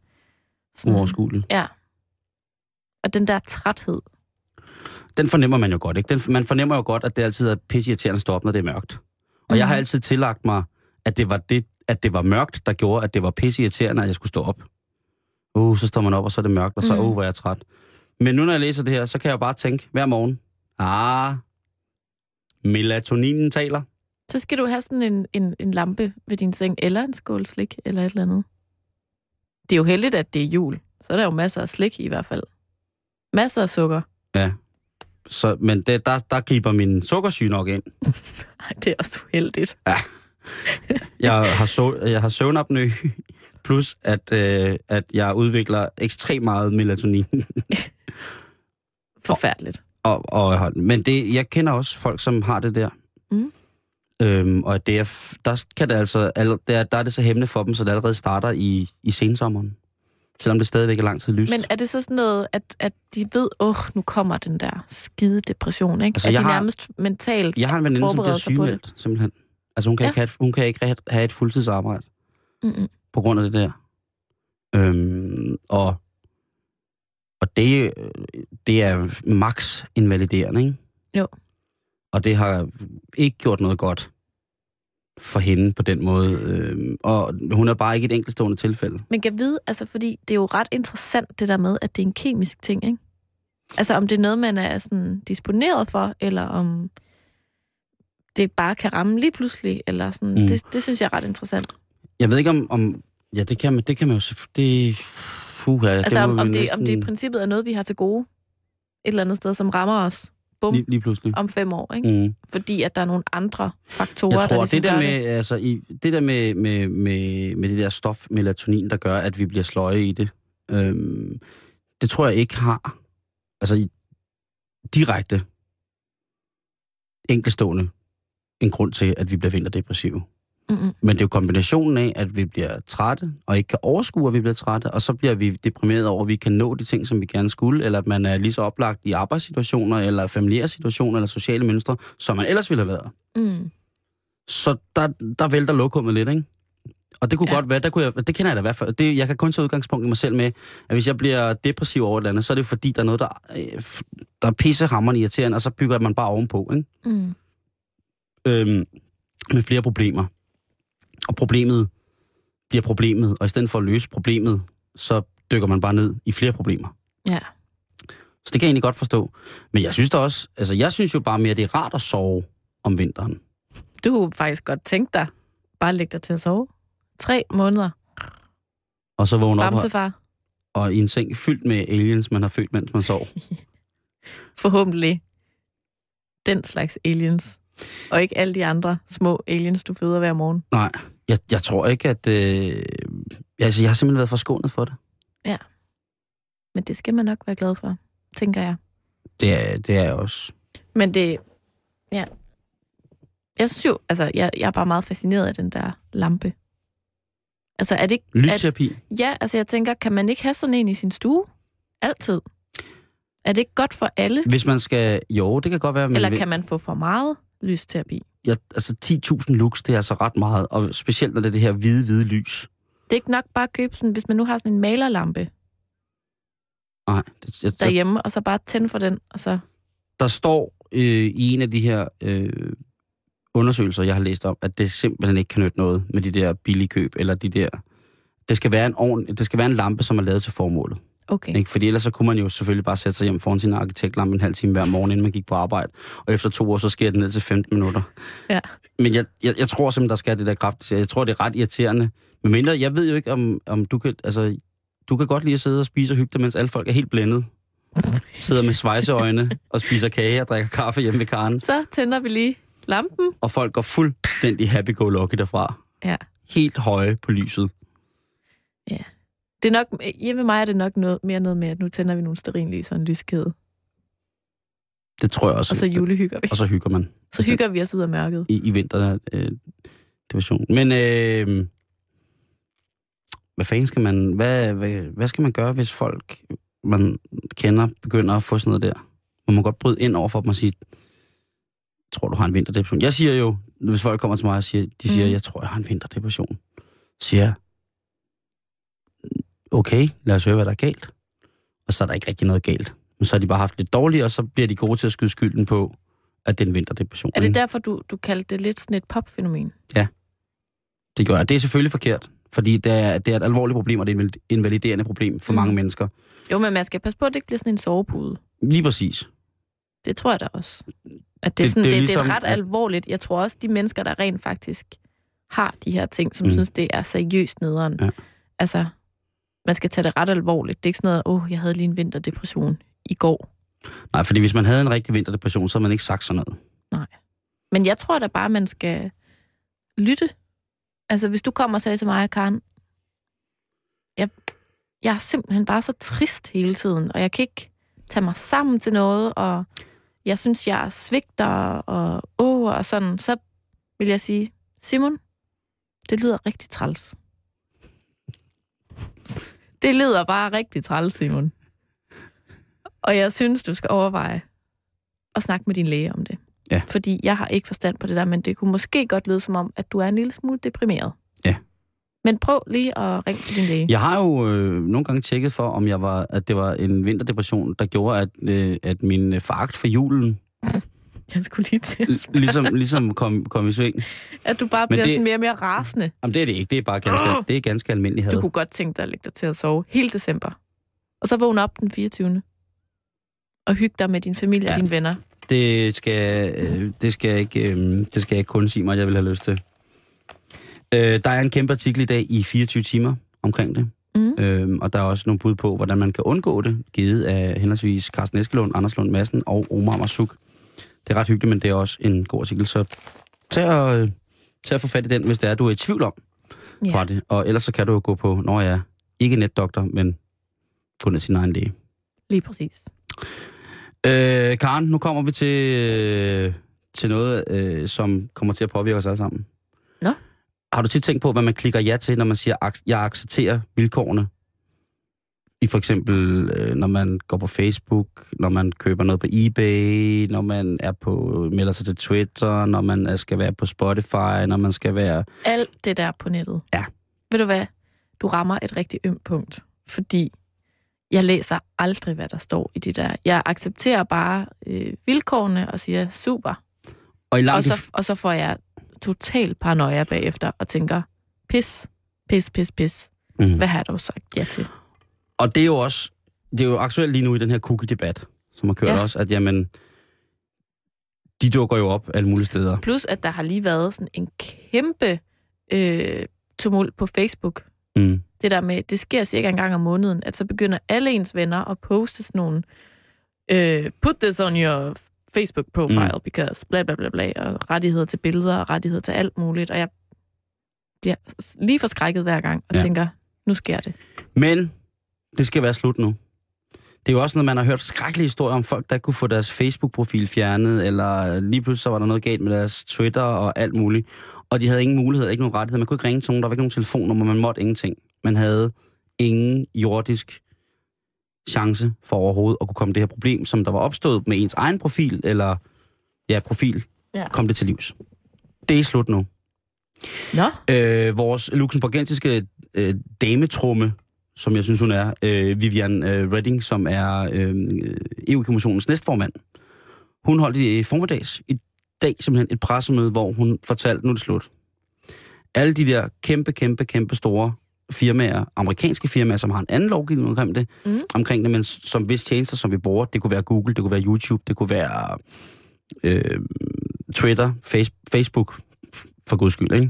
sådan, uoverskueligt. Ja. Og den der træthed. Den fornemmer man jo godt, ikke? Den, man fornemmer jo godt, at det altid er pisseirriterende at stå op, når det er mørkt. Og jeg har Mhm. altid tillagt mig, at det var det, at det var mørkt, der gjorde, at det var pisseirriterende, at jeg skulle stå op. Uh, så står man op, og så er det mørkt, og så, Mhm. uh, hvor er jeg træt. Men nu, når jeg læser det her, så kan jeg bare tænke hver morgen, ah, melatoninen taler. Så skal du have sådan en, en, en lampe ved din seng, eller en skål slik, eller et eller andet. Det er jo heldigt, at det er jul. Så er der jo masser af slik i hvert fald. Masser af sukker. Ja. Så, men det, der, der griber min sukkersyge nok ind. (laughs) Det er også uheldigt. (laughs) Jeg har, så, jeg har søvnapnø, (laughs) plus at, øh, at jeg udvikler ekstremt meget melatonin. (laughs) Forfærdeligt. Og, og, men det, jeg kender også folk, som har det der. Mm. Øhm, og det er, der, kan det altså, der, der er det så hæmmende for dem, så det allerede starter i, i sensommeren. Selvom det stadigvæk er lang tid lyst. Men er det så sådan noget, at, at de ved, åh, oh, nu kommer den der skide depression, ikke? Altså, at de har- nærmest mentalt jeg har en veninde, som bliver sygemeldt, simpelthen. Altså hun kan, Ja. ikke have, et- hun kan ikke have, et fuldtidsarbejde Mm-mm. på grund af det der. Øhm, og og det, det er max invaliderende, ikke? Jo. Og det har ikke gjort noget godt for hende på den måde. Øhm, og hun er bare ikke et enkeltstående tilfælde. Men kan vide, altså fordi det er jo ret interessant det der med, at det er en kemisk ting, ikke? Altså om det er noget, man er sådan disponeret for, eller om det bare kan ramme lige pludselig, eller sådan. Mm. Det, det synes jeg er ret interessant. Jeg ved ikke om... om ja, det kan man, det kan man jo selvfølgelig... Det, puha, Altså det om, om, det, næsten, om det i princippet er noget, vi har til gode et eller andet sted, som rammer os bum, lige, lige pludselig. om fem år, ikke? Mm. Fordi at der er nogle andre faktorer, Jeg tror, der ligesom det der med, altså, i, det der med, med, med, med det der stof melatonin, der gør, at vi bliver sløje i det, øhm, det tror jeg ikke har, altså i, direkte enkelstående en grund til, at vi bliver vinterdepressive. Mm-mm. Men det er jo kombinationen af, at vi bliver trætte, og ikke kan overskue, at vi bliver trætte, og så bliver vi deprimeret over, at vi kan nå de ting, som vi gerne skulle, eller at man er lige så oplagt i arbejdssituationer, eller familiære situationer, eller sociale mønstre, som man ellers ville have været. Mm. Så der, der vælter lokummet lidt, ikke? Og det kunne ja. Godt være, der kunne jeg, det kender jeg da i hvert fald. Det, jeg kan kun tage udgangspunkt i mig selv med, at hvis jeg bliver depressiv over et eller andet, så er det fordi, der er noget, der, øh, der er pissehammerende irriterende, og så bygger man bare ovenpå, ikke? Mm. Øhm, med flere problemer. Og problemet bliver problemet, og i stedet for at løse problemet, så dykker man bare ned i flere problemer. Ja. Så det kan jeg egentlig godt forstå. Men jeg synes da også, altså jeg synes jo bare mere, det er rart at sove om vinteren. Du kunne faktisk godt tænke dig, bare lægge dig til at sove. Tre måneder. Og så vågne op og, Bamsefar. og i en seng fyldt med aliens, man har født, mens man sov. (laughs) Forhåbentlig den slags aliens. Og ikke alle de andre små aliens, du føder hver morgen. Nej, jeg, jeg tror ikke, at... Øh, altså, jeg har simpelthen været forskånet for det. Men det skal man nok være glad for, tænker jeg. Det er, det er jeg også. Men det... Ja. Jeg synes jo, altså, jeg, jeg er bare meget fascineret af den der lampe. Altså, er det ikke... Lysterapi. Ja, altså, jeg tænker, kan man ikke have sådan en i sin stue? Altid. Er det ikke godt for alle? Hvis man skal... Jo, det kan godt være, men... Eller kan man få for meget lysterapi? jeg, altså 10.000 lux, det er altså ret meget. Og specielt, når det er det her hvide, hvide lys. Det er ikke nok bare at købe sådan, hvis man nu har sådan en malerlampe Nej, det, jeg, der, derhjemme, og så bare tænde for den, og så... der står øh, i en af de her øh, undersøgelser, jeg har læst om, at det simpelthen ikke kan nytte noget med de der billige køb, eller de der... Det skal være en, ordentlig, det skal være en lampe, som er lavet til formålet. Okay. Ikke? Fordi ellers så kunne man jo selvfølgelig bare sætte sig hjem foran sin arkitektlampe en halv time hver morgen, inden man gik på arbejde. Og efter to år, så sker det ned til 15 minutter. Ja. Men jeg, jeg, jeg tror simpelthen, der skal det der kraft. Jeg tror, det er ret irriterende. Men mindre, jeg ved jo ikke, om, om du kan... Altså, du kan godt lide at sidde og spise og hygge dig, mens alle folk er helt blændet. Sidder med svejseøjne og spiser kage og drikker kaffe hjemme ved Karen. Så tænder vi lige lampen. Og folk går fuldstændig happy-go-lucky derfra. Ja. Helt høje på lyset. Det er nok, hjemme med mig er det nok noget, mere noget med, at nu tænder vi nogle sterinlys og en lyskæde. Det tror jeg også. Og så julehygger vi. Og så hygger man. Så hygger vi os ud af mørket. i, i vinter øh, division. Men øh, hvad fanden skal man, hvad, hvad, hvad skal man gøre, hvis folk, man kender, begynder at få sådan noget der? Må man godt bryde ind over for dem og sige, tror du har en vinterdepression? Jeg siger jo, hvis folk kommer til mig og siger, de siger, Mm. jeg tror, jeg har en vinterdepression. Siger jeg, okay, lad os høre, hvad der er galt. Og så er der ikke rigtig noget galt. Men så har de bare haft lidt dårligt, og så bliver de gode til at skyde skylden på, at det er en vinterdepression. Er det derfor, du, du kaldte det lidt sådan et popfænomen? Det gør jeg. Det er selvfølgelig forkert, fordi det er, det er et alvorligt problem, og det er et invaliderende problem for Mhm. mm. mange mennesker. Jo, men man skal passe på, at det ikke bliver sådan en sovepude. Lige præcis. Det tror jeg da også. At det, er sådan, det det, det, ligesom- det er ret alvorligt. Jeg tror også, de mennesker, der rent faktisk har de her ting, som mm. synes, det er seriøst nederen. Ja. Altså, man skal tage det ret alvorligt. Det er ikke sådan noget, åh, oh, jeg havde lige en vinterdepression i går. Nej, fordi hvis man havde en rigtig vinterdepression, så havde man ikke sagt sådan noget. Men jeg tror da bare, man skal lytte. Altså, hvis du kommer og sagde til mig, Karen, jeg, jeg er simpelthen bare så trist hele tiden, og jeg kan ikke tage mig sammen til noget, og jeg synes, jeg svigter, og åh, og sådan, så vil jeg sige, Simon, det lyder rigtig træls. (laughs) Det lyder bare rigtig træls, Simon. Og jeg synes, du skal overveje at snakke med din læge om det. Ja. Fordi jeg har ikke forstand på det der, men det kunne måske godt lyde som om, at du er en lille smule deprimeret. Ja. Men prøv lige at ringe til din læge. Jeg har jo øh, nogle gange tjekket for, om jeg var, at det var en vinterdepression, der gjorde, at, øh, at min øh, foragt for julen Jeg skulle lige til at spørge, ligesom, ligesom kom, kom i sving. at du bare Men bliver det- sådan mere og mere rasende. Jamen, det er det ikke. Det er bare ganske, Åh! det er ganske almindelig had. Du kunne godt tænke dig at lægge dig til at sove hele december. Og så vågne op den 24. Og hygge dig med din familie ja. Og dine venner. Det skal, øh, det skal ikke, øh, det skal jeg ikke kun sige mig, at jeg vil have lyst til. Øh, der er en kæmpe artikel i dag i 24 timer omkring det. Mm. Øhm, og der er også nogle bud på, hvordan man kan undgå det, givet af henholdsvis Carsten Eskelund, Anders Lund Madsen og Omar Masuk. Det er ret hyggeligt, men det er også en god artikel, så tag og, øh, tag og få fat i den, hvis det er, du er i tvivl om Ja. det. Og ellers så kan du jo gå på, når jeg er ikke netdoktor, men gå ned sin egen læge. Lige præcis. Øh, Karen, nu kommer vi til, øh, til noget, øh, som kommer til at påvirke os alle sammen. Nå? Har du tit tænkt på, hvad man klikker ja til, når man siger, "Ac- jeg accepterer vilkårene? I for eksempel, øh, når man går på Facebook, når man køber noget på eBay, når man er på, melder sig til Twitter, når man skal være på Spotify, når man skal være... Alt det der på nettet. Ja. Ved du hvad? Du rammer et rigtig ømt punkt. Fordi jeg læser aldrig, hvad der står i det der. Jeg accepterer bare øh, vilkårene og siger, super. Og i Og langt de så, og så får jeg total paranoia bagefter og tænker, pis, pis, pis, pis. Mhm. Hvad har dog sagt ja til? Og det er jo også, det er jo aktuelt lige nu i den her cookie-debat, som har kørt Ja. også, at jamen, de dukker jo op alle mulige steder. Plus, at der har lige været sådan en kæmpe øh, tumult på Facebook. Mm. Det der med, det sker cirka en gang om måneden, at så begynder alle ens venner at poste sådan nogle, øh, put this on your Facebook profile, mm. because bla bla bla bla, og rettigheder til billeder og rettigheder til alt muligt. Og jeg bliver lige forskrækket hver gang og. Ja. tænker, nu sker det. Men det skal være slut nu. Det er jo også noget, man har hørt skrækkelige historier om folk, der kunne få deres Facebook-profil fjernet, eller lige pludselig så var der noget galt med deres Twitter og alt muligt. Og de havde ingen mulighed, ikke nogen rettighed. Man kunne ikke ringe til nogen, der var ikke nogen telefonnummer, man måtte ingenting. Man havde ingen jordisk chance for overhovedet at kunne komme det her problem, som der var opstået med ens egen profil, eller ja, profil, Ja. kom det til livs. Det er slut nu. Nå, Øh, vores luxemburgensiske øh, dametrumme, som jeg synes, hun er, øh, Vivian øh, Redding, som er øh, EU-kommissionens næstformand. Hun holdt i formiddags i dag simpelthen et pressemøde, hvor hun fortalte, nu er det slut. Alle de der kæmpe, kæmpe, kæmpe store firmaer, amerikanske firmaer, som har en anden lovgivning omkring det, Mm. omkring det men som hvis tjenester, som vi bruger, det kunne være Google, det kunne være YouTube, det kunne være øh, Twitter, face, Facebook, for guds skyld, ikke?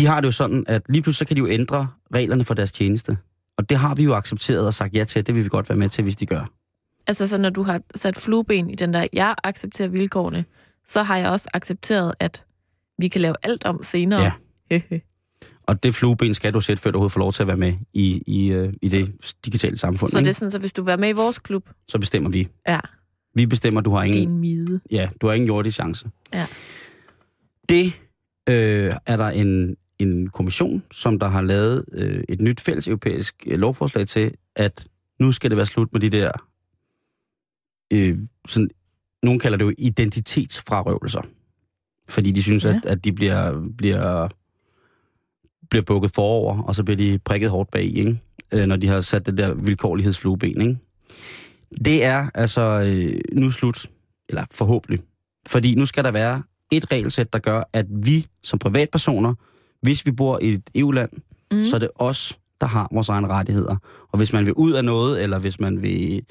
De har det jo sådan, at lige pludselig så kan de jo ændre reglerne for deres tjeneste. Og det har vi jo accepteret og sagt ja til, det vil vi godt være med til, hvis de gør. Altså, så når du har sat flueben i den der, jeg accepterer vilkårene, så har jeg også accepteret, at vi kan lave alt om senere. Ja. Og det flueben skal du sætte, før du overhovedet får lov til at være med i, i, øh, i det digitale samfund. så det ikke? er sådan, så hvis du være med i vores klub, Så bestemmer vi. ja, Vi bestemmer, du har ingen, din mide. ja, du har ingen jordisk chance. Ja. Det øh, er der en, en kommission, som der har lavet øh, et nyt fælles europæisk øh, lovforslag til, at nu skal det være slut med de der, øh, sådan, nogen kalder det jo identitetsfrarøvelser. Fordi de synes, Ja. at, at de bliver, bliver, bliver bukket forover, og så bliver de prikket hårdt bag ikke? Øh, når de har sat det der vilkårlighedsflueben. Ikke? Det er altså øh, nu slut, eller forhåbentlig. Fordi nu skal der være et regelsæt, der gør, at vi som privatpersoner, hvis vi bor i et EU-land, Mm. så er det os, der har vores egne rettigheder. Og hvis man vil ud af noget, eller hvis man vil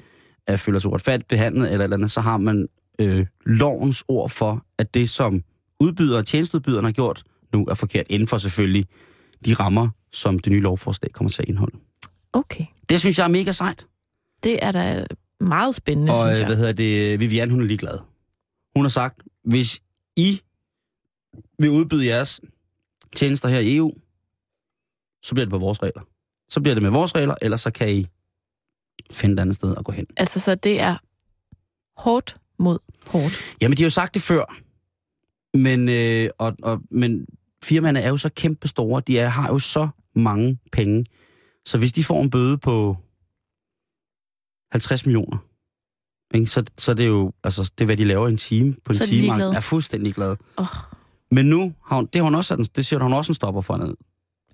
at føle sig uretfærdigt behandlet, eller eller andet, så har man øh, lovens ord for, at det, som udbyder og tjenestudbyderen har gjort, nu er forkert inden for selvfølgelig de rammer, som det nye lovforslag kommer til at indeholde. Okay. Det synes jeg er mega sejt. Det er da meget spændende, og synes øh, jeg. hvad hedder det, Vivian, hun er ligeglad. Hun har sagt, hvis I vil udbyde jeres tjenester her i EU, så bliver det på vores regler. Så bliver det med vores regler, ellers så kan I finde et andet sted at gå hen. Altså, så det er hårdt mod hårdt. Jamen, de har jo sagt det før. Men, øh, og, og, men firmaerne er jo så kæmpe store. De er, har jo så mange penge. Så hvis de får en bøde på 50 millioner, ikke, så, så det er jo altså, det, er, hvad de laver en time på en Så er time. ligeglade. er fuldstændig glad. Oh. Men nu har hun, det, har hun også, en- det siger hun også en stopper for ned.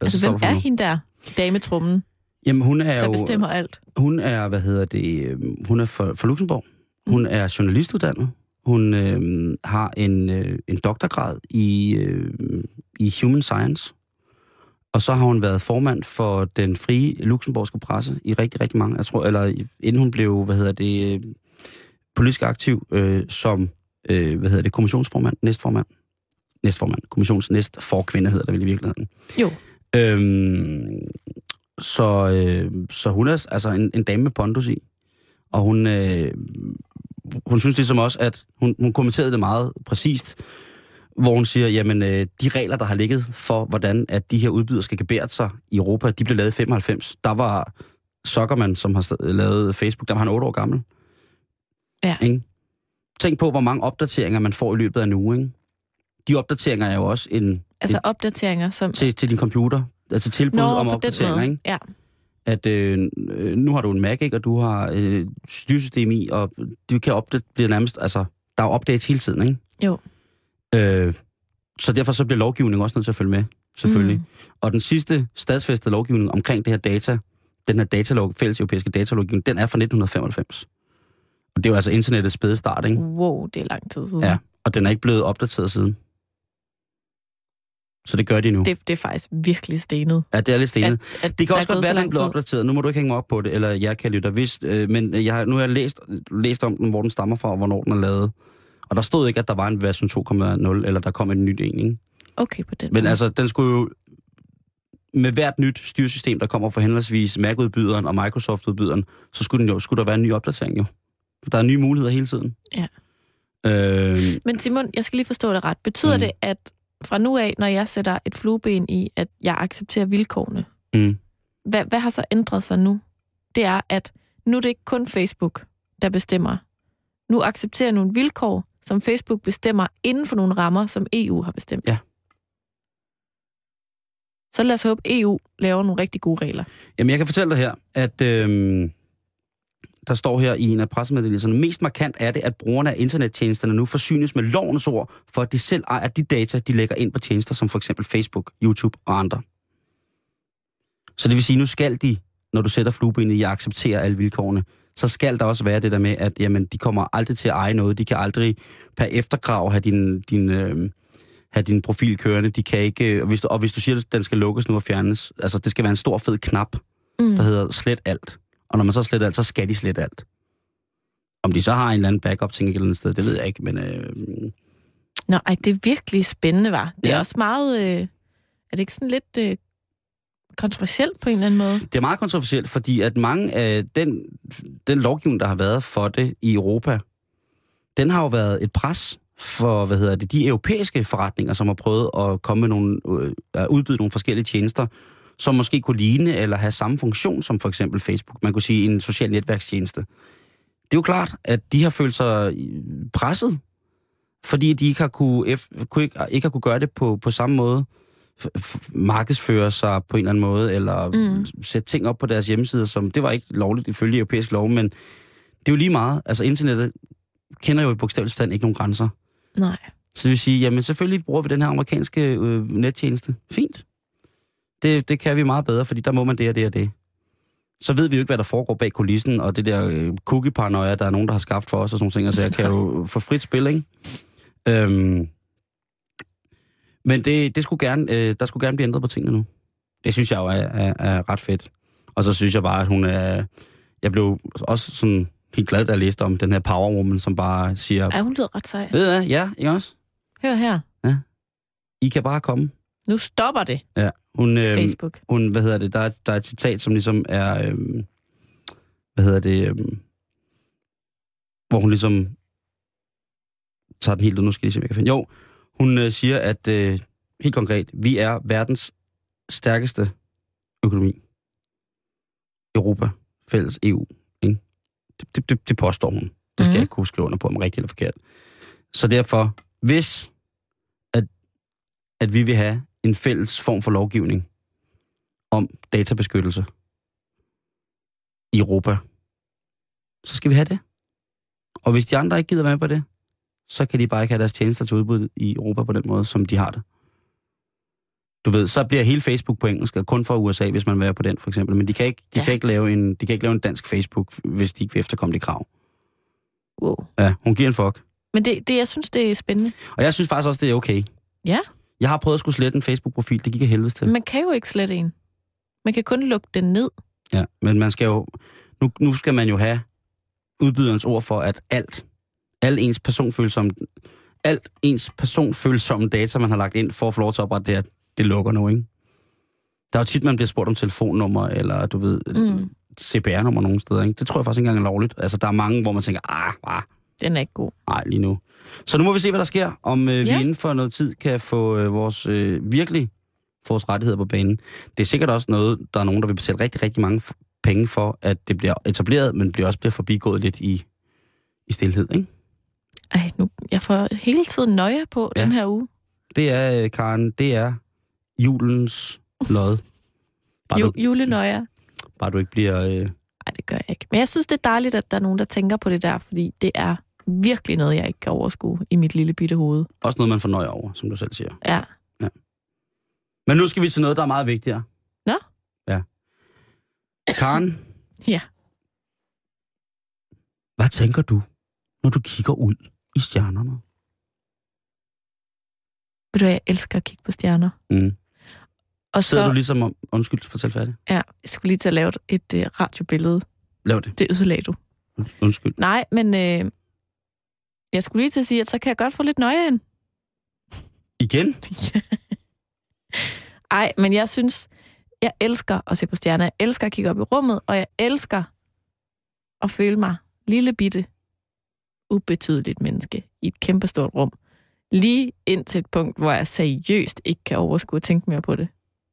Altså, hvem er hende der? Dametrummen, Jamen, hun er der jo... bestemmer alt. Hun er, hvad hedder det, øh, hun er fra, fra Luxembourg. Hun er journalistuddannet. Hun øh, har en, øh, en doktorgrad i, øh, i Human Science. Og så har hun været formand for den frie luxemburgske presse i rigtig, rigtig mange, jeg tror, eller inden hun blev, hvad hedder det, øh, politisk aktiv øh, som, øh, hvad hedder det, kommissionsformand, næstformand, næstformand, kommissions næst forkvinde hedder det vel i virkeligheden. Jo. Øhm, så, øh, så hun er altså en, en dame med pondus i. Og hun, øh, hun synes ligesom også, at hun, hun kommenterede det meget præcist, hvor hun siger, jamen øh, de regler, der har ligget for, hvordan at de her udbydere skal gebære sig i Europa, de blev lavet i 95. Der var Zuckerman, som har lavet Facebook, der var han 8 år gammel. Ja. Ikke? Tænk på, hvor mange opdateringer man får i løbet af en uge. Ikke? De opdateringer er jo også en, Altså opdateringer, som... til, til din computer. Altså tilbud Nå, om opdateringer, ikke? Ja. At øh, øh, nu har du en Mac, ikke? Og du har øh, styresystem i, og du kan opdate, bliver nærmest, altså, der er updates hele tiden, ikke? Jo. Øh, så derfor så bliver lovgivningen også nødt til at følge med, selvfølgelig. Mm. Og den sidste stadsfæstede lovgivning omkring det her data, den her datalog, fælles europæiske datalovgivning, den er fra 1995. Og det er jo altså internettets spæde start, ikke? Wow, det er lang tid siden. Ja, og den er ikke blevet opdateret siden. Så det gør de nu. Det, Det, er faktisk virkelig stenet. ja, det er lidt stenet. At, at Det kan også godt være, at den blev opdateret. Nu må du ikke hænge mig op på det, eller jeg kan lytte hvis, øh, men jeg har, nu har jeg læst, læst om den, hvor den stammer fra, og hvornår den er lavet. Og der stod ikke, at der var en version 2.0, eller der kom en ny en, ikke? Okay, på den Men måde. altså, den skulle jo... Med hvert nyt styresystem, der kommer fra henholdsvis Mac-udbyderen og Microsoft-udbyderen, så skulle, den jo, skulle der være en ny opdatering jo. Der er nye muligheder hele tiden. Ja. Øh, Men Simon, jeg skal lige forstå det ret. Betyder. Mm. det, at fra nu af, når jeg sætter et flueben i, at jeg accepterer vilkårene, mm. hvad, hvad har så ændret sig nu? Det er, at nu er det ikke kun Facebook, der bestemmer. Nu accepterer nogle vilkår, som Facebook bestemmer inden for nogle rammer, som EU har bestemt. Ja. Så lad os håbe, EU laver nogle rigtig gode regler. Jamen, jeg kan fortælle dig her, at øhm, der står her i en af pressemeddelelserne, mest markant er det, at brugerne af internettjenesterne nu forsynes med lovens ord, for at de selv ejer de data, de lægger ind på tjenester som for eksempel Facebook, YouTube og andre. Så det vil sige, nu skal de, når du sætter fluebenet i at acceptere alle vilkårene, så skal der også være det der med, at jamen, de kommer aldrig til at eje noget. De kan aldrig per efterkrav have din, din, øh, have din profil kørende. De kan ikke, og hvis, du, og hvis du siger, at den skal lukkes nu og fjernes, altså det skal være en stor fed knap, Mm. der hedder slet alt. Og når man så sletter alt, så skal de slette alt. Om de så har en eller anden backup-ting et eller andet sted, det ved jeg ikke, men øh, Nå, ej, det er virkelig spændende, var. Det er Ja. også meget... Øh, er det ikke sådan lidt øh, kontroversielt på en eller anden måde? det er meget kontroversielt, fordi at mange af den, den lovgivning, der har været for det i Europa, den har jo været et pres for, hvad hedder det, de europæiske forretninger, som har prøvet at komme med nogle, øh, at udbyde nogle forskellige tjenester, som måske kunne ligne eller have samme funktion som for eksempel Facebook. Man kunne sige en social netværkstjeneste. Det er jo klart, at de har følt sig øh, presset, fordi de ikke har kunne, kunne ikke, ikke har kunne gøre det på, på samme måde, markedsføre sig på en eller anden måde, eller Mm. mm. sætte ting op på deres hjemmesider, som det var ikke lovligt ifølge europæisk lov, men det er jo lige meget. Altså internettet kender jo i bogstavelig forstand ikke nogen grænser. Nej. Så det vil sige, jamen selvfølgelig bruger vi den her amerikanske øh, nettjeneste. Fint. Det, det kan vi meget bedre, fordi der må man det og det og det. Så ved vi jo ikke, hvad der foregår bag kulissen, og det der øh, cookie-paranoia, der er nogen, der har skabt for os og sådan nogle ting, så jeg kan jo (laughs) få frit spil, ikke? Øhm, men det, det skulle gerne, øh, der skulle gerne blive ændret på tingene nu. Det synes jeg jo er, er, er ret fedt. Og så synes jeg bare, at hun er... Jeg blev også sådan helt glad, da jeg læste om den her power woman, som bare siger... Ej, hun lyder ret sej. Ved hvad? Ja, ikke også? Hør her. I kan bare komme. Nu stopper det, Ja. Hun, øh, Facebook. hun, hvad hedder det, der, er- der er et citat, som ligesom er, øh, hvad hedder det, øh, hvor hun ligesom tager den helt ud, nu skal jeg lige se, om jeg kan finde. Jo, hun øh, siger, at øh, helt konkret, vi er verdens stærkeste økonomi. Europa, fælles EU. Ikke? Det, det, det, det påstår hun. Det skal Mhm. jeg ikke kunne skrive under på, om rigtigt eller forkert. Så derfor, hvis at, at vi vil have en fælles form for lovgivning om databeskyttelse i Europa, så skal vi have det. Og hvis de andre ikke gider være med på det, så kan de bare ikke have deres tjenester til udbud i Europa på den måde, som de har det. Du ved, så bliver hele Facebook på engelsk, og kun for USA, hvis man vil være på den, for eksempel. Men de kan ikke, de kan ikke, lave, en, de kan ikke lave en dansk Facebook, hvis de ikke vil efterkomme de krav. Wow. Ja, hun giver en fuck. Men det, det, jeg synes, det er spændende. Og jeg synes faktisk også, det er okay. Ja. Jeg har prøvet at skulle slette en Facebook-profil, det gik af helvede til. Man kan jo ikke slette en. Man kan kun lukke den ned. Ja, men man skal jo... Nu, nu skal man jo have udbyderens ord for, at alt, al ens personfølsomme, alt ens personfølsomme data, man har lagt ind for at få lov til at oprette det, det lukker nu, ikke? Der er jo tit, man bliver spurgt om telefonnummer, eller du ved, Mm. CPR-nummer nogle steder, ikke? Det tror jeg faktisk ikke engang er lovligt. Altså, der er mange, hvor man tænker, ah, ah, Den er ikke god. nej, lige nu. Så nu må vi se, hvad der sker, om øh, ja. vi inden for noget tid kan få øh, vores, øh, virkelig vores rettigheder på banen. Det er sikkert også noget, der er nogen, der vil betale rigtig, rigtig mange penge for, at det bliver etableret, men bliver også bliver forbigået lidt i, i stillhed, ikke? Ej, nu, jeg får hele tiden nøje på Ja. den her uge. Det er, øh, Karen, det er julens lod. Bare, Ju, du, julenøjer. bare du ikke bliver... Øh, Nej, det gør jeg ikke. Men jeg synes, det er dejligt, at der er nogen, der tænker på det der, fordi det er virkelig noget, jeg ikke kan overskue i mit lille bitte hoved. også noget, man fornøjer over, som du selv siger. Ja. Men nu skal vi til noget, der er meget vigtigere. Nå? Ja. Karen, (clears throat) Ja. hvad tænker du, når du kigger ud i stjernerne? Ved du jeg elsker at kigge på stjerner. Mm. Og Sidder så, du ligesom om... Undskyld, fortæl færdig. ja, jeg skulle lige til at lave et, et uh, radiobillede. Lav det. Det ødelagde du. Undskyld. Nej, men øh, jeg skulle lige til at sige, at så kan jeg godt få lidt nøje ind. Igen? (laughs) Ej, men jeg synes, jeg elsker at se på stjerner. Jeg elsker at kigge op i rummet, og jeg elsker at føle mig lille bitte, ubetydeligt menneske i et kæmpestort rum. Lige ind til et punkt, hvor jeg seriøst ikke kan overskue at tænke mere på det.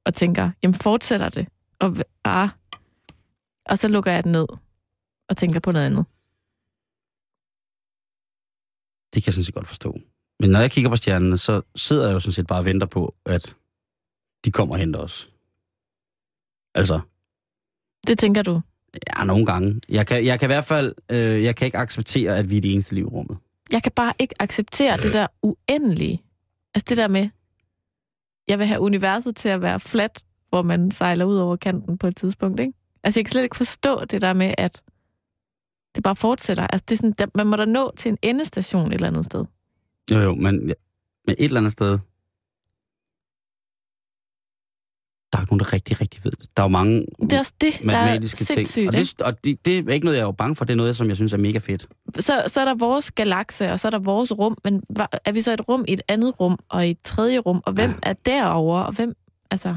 Og tænker, jamen fortsætter det? Og, ah. og så lukker jeg den ned og tænker på noget andet. Det kan jeg sådan set godt forstå. Men når jeg kigger på stjernerne, så sidder jeg jo sådan set bare og venter på, at de kommer og henter os. Altså, Det tænker du? ja, nogle gange. Jeg kan, jeg kan i hvert fald, øh, jeg kan ikke acceptere, at vi er det eneste liv i rummet. jeg kan bare ikke acceptere det der uendelige. Altså det der med, jeg vil have universet til at være fladt, hvor man sejler ud over kanten på et tidspunkt, ikke? Altså jeg kan slet ikke forstå det der med, at det bare fortsætter. Altså det er sådan, der, man må da nå til en endestation et eller andet sted. Jo, jo, men, men et eller andet sted, Der er ikke nogen, der rigtig, rigtig ved det. Der er jo mange Det er også det, der er matematiske ting. Og, det, og det, det er ikke noget, jeg er jo bange for. Det er noget, som jeg synes er mega fedt. så, så er der vores galakse, og så er der vores rum, men er vi så et rum i et andet rum, og i et tredje rum, og hvem Ja. er derover og hvem, altså...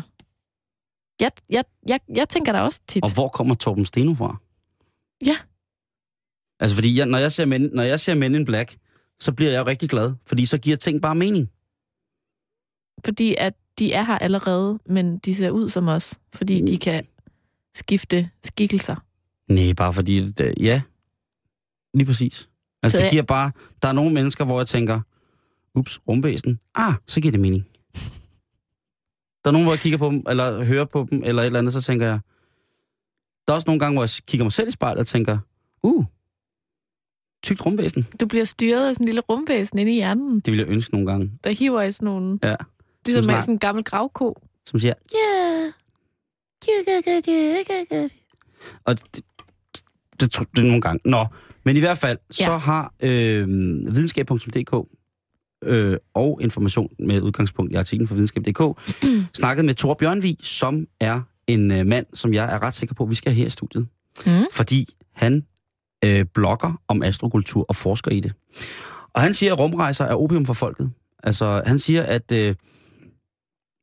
Jeg, jeg, jeg, jeg tænker der også tit. Og hvor kommer Torben Steno fra? Ja. Altså, fordi jeg, når, jeg ser Men, når jeg ser Men in Black, så bliver jeg rigtig glad. Fordi så giver ting bare mening. Fordi at de er her allerede, men de ser ud som os, fordi Mm. de kan skifte skikkelser. Nej, bare fordi, det, ja, lige præcis. Altså, Så det giver bare, der er nogle mennesker, hvor jeg tænker, ups, rumvæsen, ah, så giver det mening. Der er nogen, hvor jeg kigger på dem, eller hører på dem, eller et eller andet, så tænker jeg, der er også nogle gange, hvor jeg kigger mig selv i spejlet og tænker, uh, tykt rumvæsen. Du bliver styret af sådan en lille rumvæsen inde i hjernen, Det ville jeg ønske nogle gange. der hiver i sådan nogle... Ja. Ligesom Som med sådan en gammel gravko. Som siger, ja, og det, det, det, det er nogle gange. Nå, men i hvert fald, ja. så har øh, videnskab.dk øh, og information med udgangspunkt i artiklen fra videnskab.dk (clears throat) snakket med Thor Bjørnvig, som er en øh, mand, som jeg er ret sikker på, at vi skal have her i studiet. Mm. Fordi han øh, blogger om astrokultur og forsker i det. Og han siger, at rumrejser er opium for folket. Altså, han siger, at øh,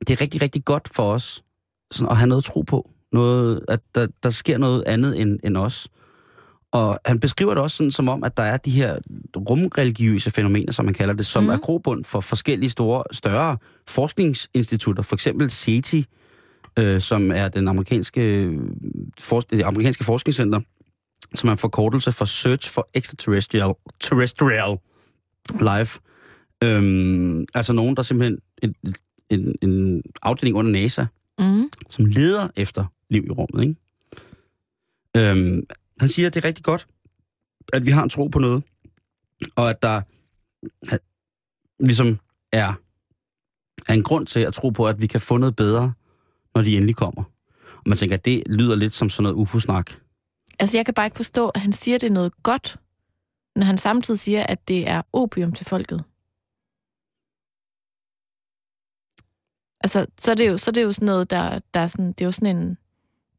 det er rigtig, rigtig godt for os sådan, at have noget at tro på. Noget, at der, der sker noget andet end, end os. Og han beskriver det også sådan som om, at der er de her rumreligiøse fænomener, som man kalder det, som mm. Er grobund for forskellige store, større forskningsinstitutter. For eksempel SETI, øh, som er den amerikanske, for, det amerikanske forskningscenter, som er en forkortelse for Search for Extraterrestrial terrestrial Life. Øhm, altså nogen, der simpelthen en, en, en afdeling under NASA, Mm. som leder efter liv i rummet. Ikke? Øhm, han siger, at det er rigtig godt, at vi har en tro på noget, og at der at, ligesom er, er en grund til at tro på, at vi kan få noget bedre, når de endelig kommer. Og man tænker, at det lyder lidt som sådan noget ufo-snak. Altså, jeg kan bare ikke forstå, at han siger, det er noget godt, når han samtidig siger, at det er opium til folket. Altså, så er det jo, så er det jo sådan noget, der, der er sådan, det er jo sådan en,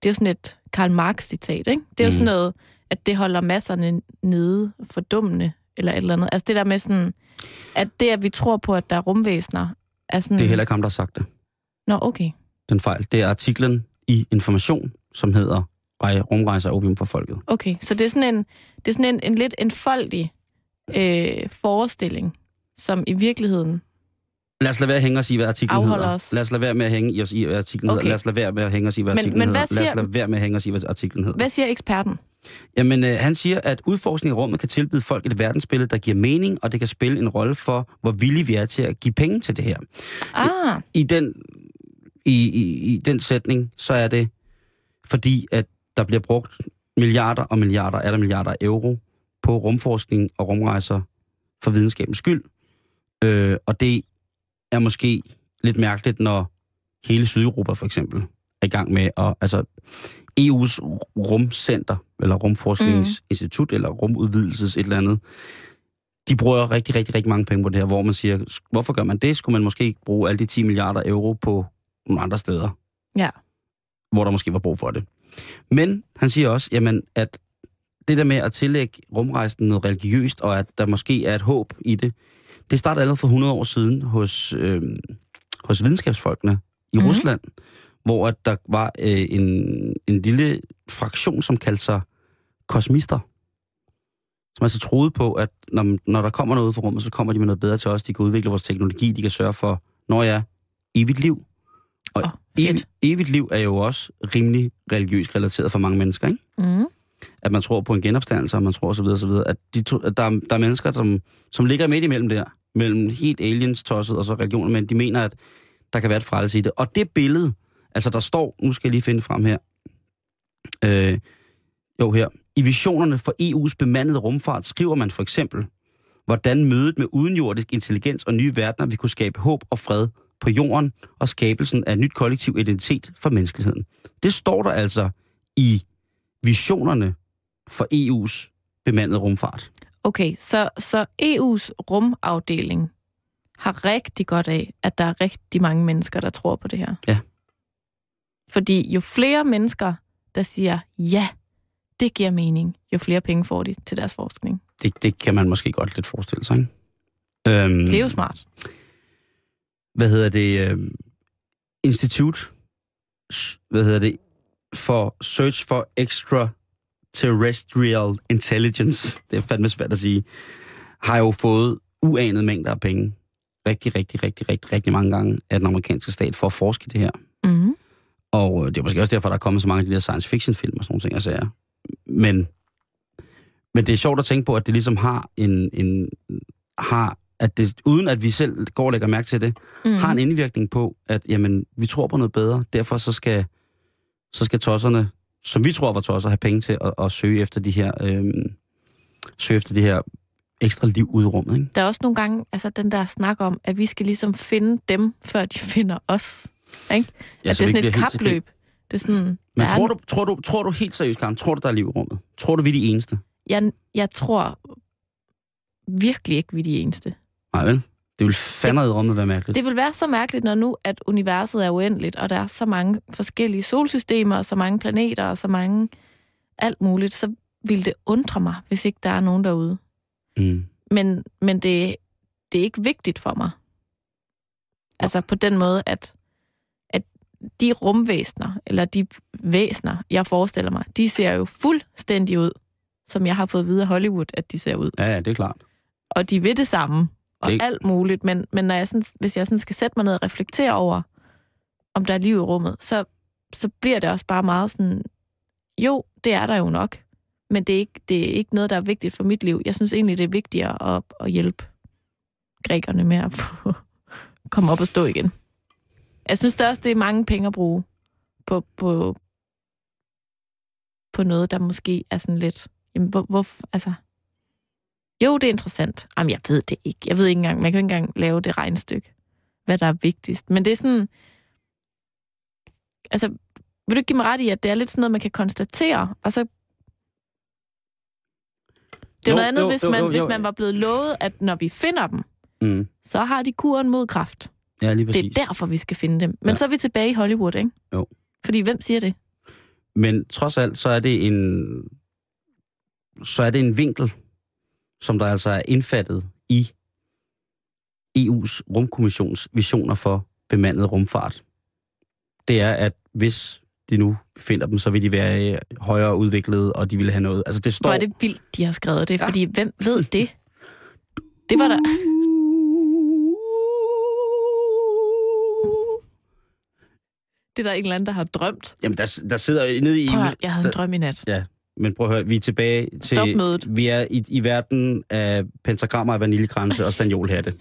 det er jo sådan et Karl Marx-citat, ikke? Det er jo Mhm. sådan noget, at det holder masserne nede, fordummende, eller et eller andet. Altså det der med sådan, at det, at vi tror på, at der er rumvæsener, er sådan... Det er heller ikke ham, der har sagt det. Nå, okay. Den fejl. Det er artiklen i Information, som hedder Rej, Rumrejser opium for folket. Okay, så det er sådan en, det er sådan en, en lidt enfoldig øh, forestilling, som i virkeligheden... Lad os lade være at hænge os i, hvad artiklen Afholder hedder. os. Lad os lade være med at hænge os i, hvad artiklen Okay. hedder. Lad os lade være med at hænge os i, hvad Men- artiklen men hedder. hvad Lad os siger- lade være med at hænge os i, hvad artiklen hedder. Hvad siger eksperten? Jamen, øh, han siger, at udforskning af rummet kan tilbyde folk et verdensbillede, der giver mening, og det kan spille en rolle for, hvor villige vi er til at give penge til det her. Ah, I den, i, i, i den sætning, så er det fordi, at der bliver brugt milliarder og milliarder, er der milliarder af euro på rumforskning og rumrejser for videnskabens skyld. Øh, og det er måske lidt mærkeligt, når hele Sydeuropa for eksempel er i gang med at... Altså, EU's rumcenter, eller rumforskningsinstitut, mm. eller rumudvidelses et eller andet, de bruger rigtig, rigtig, rigtig mange penge på det her, hvor man siger, hvorfor gør man det? Skulle man måske ikke bruge alle de 10 milliarder euro på nogle andre steder? Ja. Hvor der måske var brug for det. Men han siger også, jamen, at det der med at tillægge rumrejsen noget religiøst, og at der måske er et håb i det, det startede allerede for 100 år siden hos, øh, hos videnskabsfolkene i mm. Rusland, hvor at der var øh, en, en lille fraktion, som kaldte sig kosmister. Som altså troede på, at når, når der kommer noget fra rummet, så kommer de med noget bedre til os. De kan udvikle vores teknologi, de kan sørge for, når jeg evigt liv. Og oh. Evigt, evigt liv er jo også rimelig religiøst relateret for mange mennesker, ikke? mm. at man tror på en genopstandelse, og man tror osv. osv. At, de to, at der, er- der er mennesker, som, som ligger midt imellem der, mellem helt aliens tosset og så religioner, men de mener, at der kan være et frelse i det. Og det billede, altså der står, nu skal jeg lige finde frem her, øh, jo her, i visionerne for EU's bemandede rumfart skriver man for eksempel, hvordan mødet med udenjordisk intelligens og nye verdener vil kunne skabe håb og fred på jorden og skabelsen af nyt kollektiv identitet for menneskeligheden. Det står der altså i visionerne for EU's bemandede rumfart. Okay, så, så EU's rumafdeling har rigtig godt af, at der er rigtig mange mennesker, der tror på det her. Ja. Fordi jo flere mennesker, der siger, ja, det giver mening, jo flere penge får de til deres forskning. Det, det kan man måske godt lidt forestille sig, ikke? Øhm, Det er jo smart. Hvad hedder det, øh, Institut, hvad hedder det, for Search for Extraterrestrial Intelligence, det er fandme svært at sige, har jo fået uanede mængder af penge, rigtig, rigtig, rigtig, rigtig, rigtig mange gange af den amerikanske stat for at forske det her. Mm-hmm. Og øh, det er måske også derfor, der er kommet så mange af de der science fiction film og sådan nogle ting, jeg siger. Men, men det er sjovt at tænke på, at det ligesom har en, en har, at det, uden at vi selv går og lægger mærke til det, Mm. har en indvirkning på, at jamen, vi tror på noget bedre. Derfor så skal, så skal tosserne, som vi tror var tosser, have penge til at, at søge efter de her, øhm, søge efter de her ekstra liv ude i rummet. Ikke? Der er også nogle gange altså, den der snak om, at vi skal ligesom finde dem, før de (laughs) finder os. Ikke? Ja, at det er sådan et kapløb. Det er sådan, Men tror er, du, tror, du, tror du helt seriøst, Karen, tror du, der er liv i rummet? Tror du, vi er de eneste? jeg, jeg tror virkelig ikke, vi er de eneste. Nej vel? Det vil fandme i rummet være mærkeligt. Det vil være så mærkeligt, når nu, at universet er uendeligt, og der er så mange forskellige solsystemer, og så mange planeter, og så mange alt muligt, så vil det undre mig, hvis ikke der er nogen derude. Mm. Men, men det, det er ikke vigtigt for mig. Altså på den måde, at, at de rumvæsner, eller de væsner, jeg forestiller mig, de ser jo fuldstændig ud, som jeg har fået videre af Hollywood, at de ser ud. Ja, ja, det er klart. Og de ved det samme, og Det- alt muligt. Men, men når jeg sådan, hvis jeg sådan skal sætte mig ned og reflektere over, om der er liv i rummet, så, så bliver det også bare meget sådan, jo, det er der jo nok. Men det er, ikke, det er ikke noget, der er vigtigt for mit liv. Jeg synes egentlig, det er vigtigere at, at hjælpe grækerne med at få, (laughs) komme op og stå igen. Jeg synes det også, det er mange penge at bruge på, på, på noget, der måske er sådan lidt... Jamen, hvor, hvor, altså, jo, det er interessant. Jamen, jeg ved det ikke. Jeg ved ikke engang, man kan ikke engang lave det regnstykke, hvad der er vigtigst. Men det er sådan... Altså, vil du ikke give mig ret i, at det er lidt sådan noget, man kan konstatere, og så... Det er Jo, noget andet, jo, hvis, man, jo, hvis jo. man var blevet lovet, at når vi finder dem, Mm. så har de kuren mod kraft. Ja, lige præcis. Det er derfor, vi skal finde dem. Men Ja. så er vi tilbage i Hollywood, ikke? Jo. Fordi hvem siger det? Men trods alt, så er det en, så er det en vinkel, som der altså er indfattet i EU's rumkommissions visioner for bemandet rumfart. Det er, at hvis de nu finder dem, så vil de være højere udviklede, og de vil have noget. Altså det står... Hvor er det vildt, de har skrevet det, Ja. fordi hvem ved det? Det var der... (laughs) Det er der en eller anden, der har drømt. Jamen, der, der sidder nede i Prøv høre, jeg havde en der- drøm i nat. Ja, men prøv at høre, vi er tilbage til... Stop mødet. Vi er i, i verden af pentagrammer af vaniljekranse og stanjolhatte.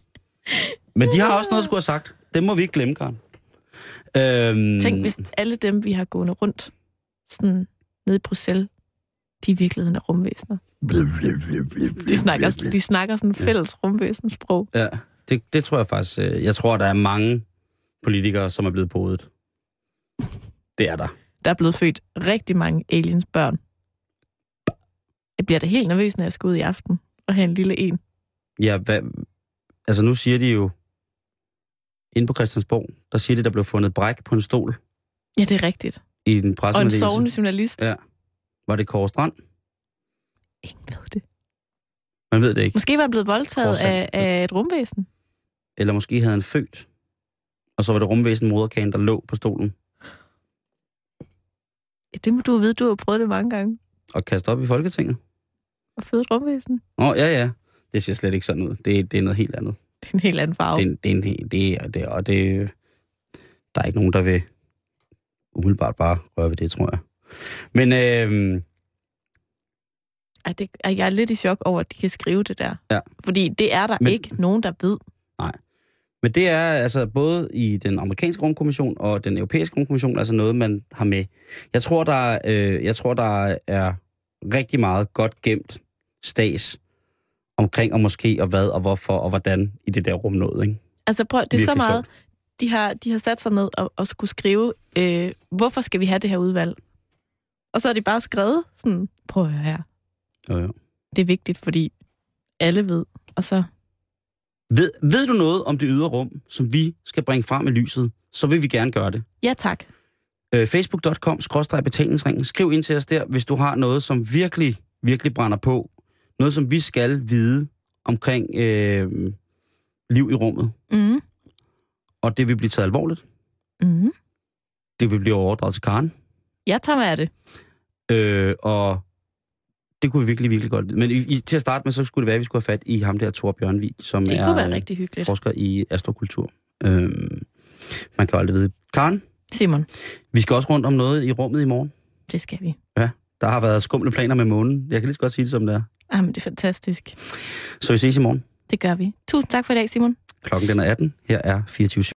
(laughs) men de har også noget at skulle have sagt. Det må vi ikke glemme, Karen. Øhm, Tænk, hvis alle dem, vi har gående rundt sådan nede i Bruxelles, de i virkeligheden er rumvæsener. De snakker, de snakker sådan fælles rumvæsensprog. Ja, det, det tror jeg faktisk. øh, Jeg tror, der er mange politikere, som er blevet podet. Det er der. Der er blevet født rigtig mange aliens børn. Jeg bliver da helt nervøs, når jeg skal ud i aften og have en lille en. Ja, hvad, altså nu siger de jo, inde på Christiansborg, der siger de, der blev fundet bræk på en stol Ja, det er rigtigt. i den Og en sovende journalist. Ja. Var det Kåre Strand? Ingen ved det. Man ved det ikke. Måske var han blevet voldtaget af, af et rumvæsen. Eller måske havde han født, og så var det rumvæsen moderkagen, der lå på stolen det må du vide, du har prøvet det mange gange. og kastet op i Folketinget. Og føde rumvæsen. Åh, ja, ja. Det ser slet ikke sådan ud. Det, det er noget helt andet. Det er en helt anden farve. Det, er- det, er en, det, er- det, er- og det, der er ikke nogen, der vil umiddelbart bare røre ved det, tror jeg. Men øhm, Ej, det, ej, jeg er lidt i chok over, at de kan skrive det der. Ja. Fordi det er der Men- ikke nogen, der ved. Men det er altså både i den amerikanske rumkommission og den europæiske rumkommission altså noget, man har med. Jeg tror, der, er, øh, jeg tror, der er rigtig meget godt gemt stas omkring og måske og hvad og hvorfor og hvordan i det der rum noget. Ikke? Altså prøv, det er så Virkelig meget, de har, de har sat sig ned og, og skulle skrive, øh, hvorfor skal vi have det her udvalg? Og så har de bare skrevet sådan, prøv at høre her. Jo, jo. Det er vigtigt, fordi alle ved. Og så, Ved, ved du noget om det ydre rum, som vi skal bringe frem i lyset, så vil vi gerne gøre det. Ja, tak. Øh, Facebook.com, betalingsringen. Skriv ind til os der, hvis du har noget, som virkelig, virkelig brænder på. Noget, som vi skal vide omkring øh, liv i rummet. Mm. Og det vil blive taget alvorligt. Mm. Det vil blive overdraget til Karen. Jeg tager med af det. Øh, og det kunne vi virkelig, virkelig godt lide. Men i, i, til at starte med, så skulle det være, at vi skulle have fat i ham der, Thor Bjørnvig, som Det er rigtig hyggeligt. forsker i astrokultur. Øh, man kan jo aldrig vide. Karen, Simon, vi skal også rundt om noget i rummet i morgen. det skal vi. Der har været skumle planer med månen. Jeg kan lige så godt sige det, som det er. Jamen, det er fantastisk. Så vi ses i morgen. Det gør vi. Tusind tak for i dag, Simon. Klokken den er 18. Her er 24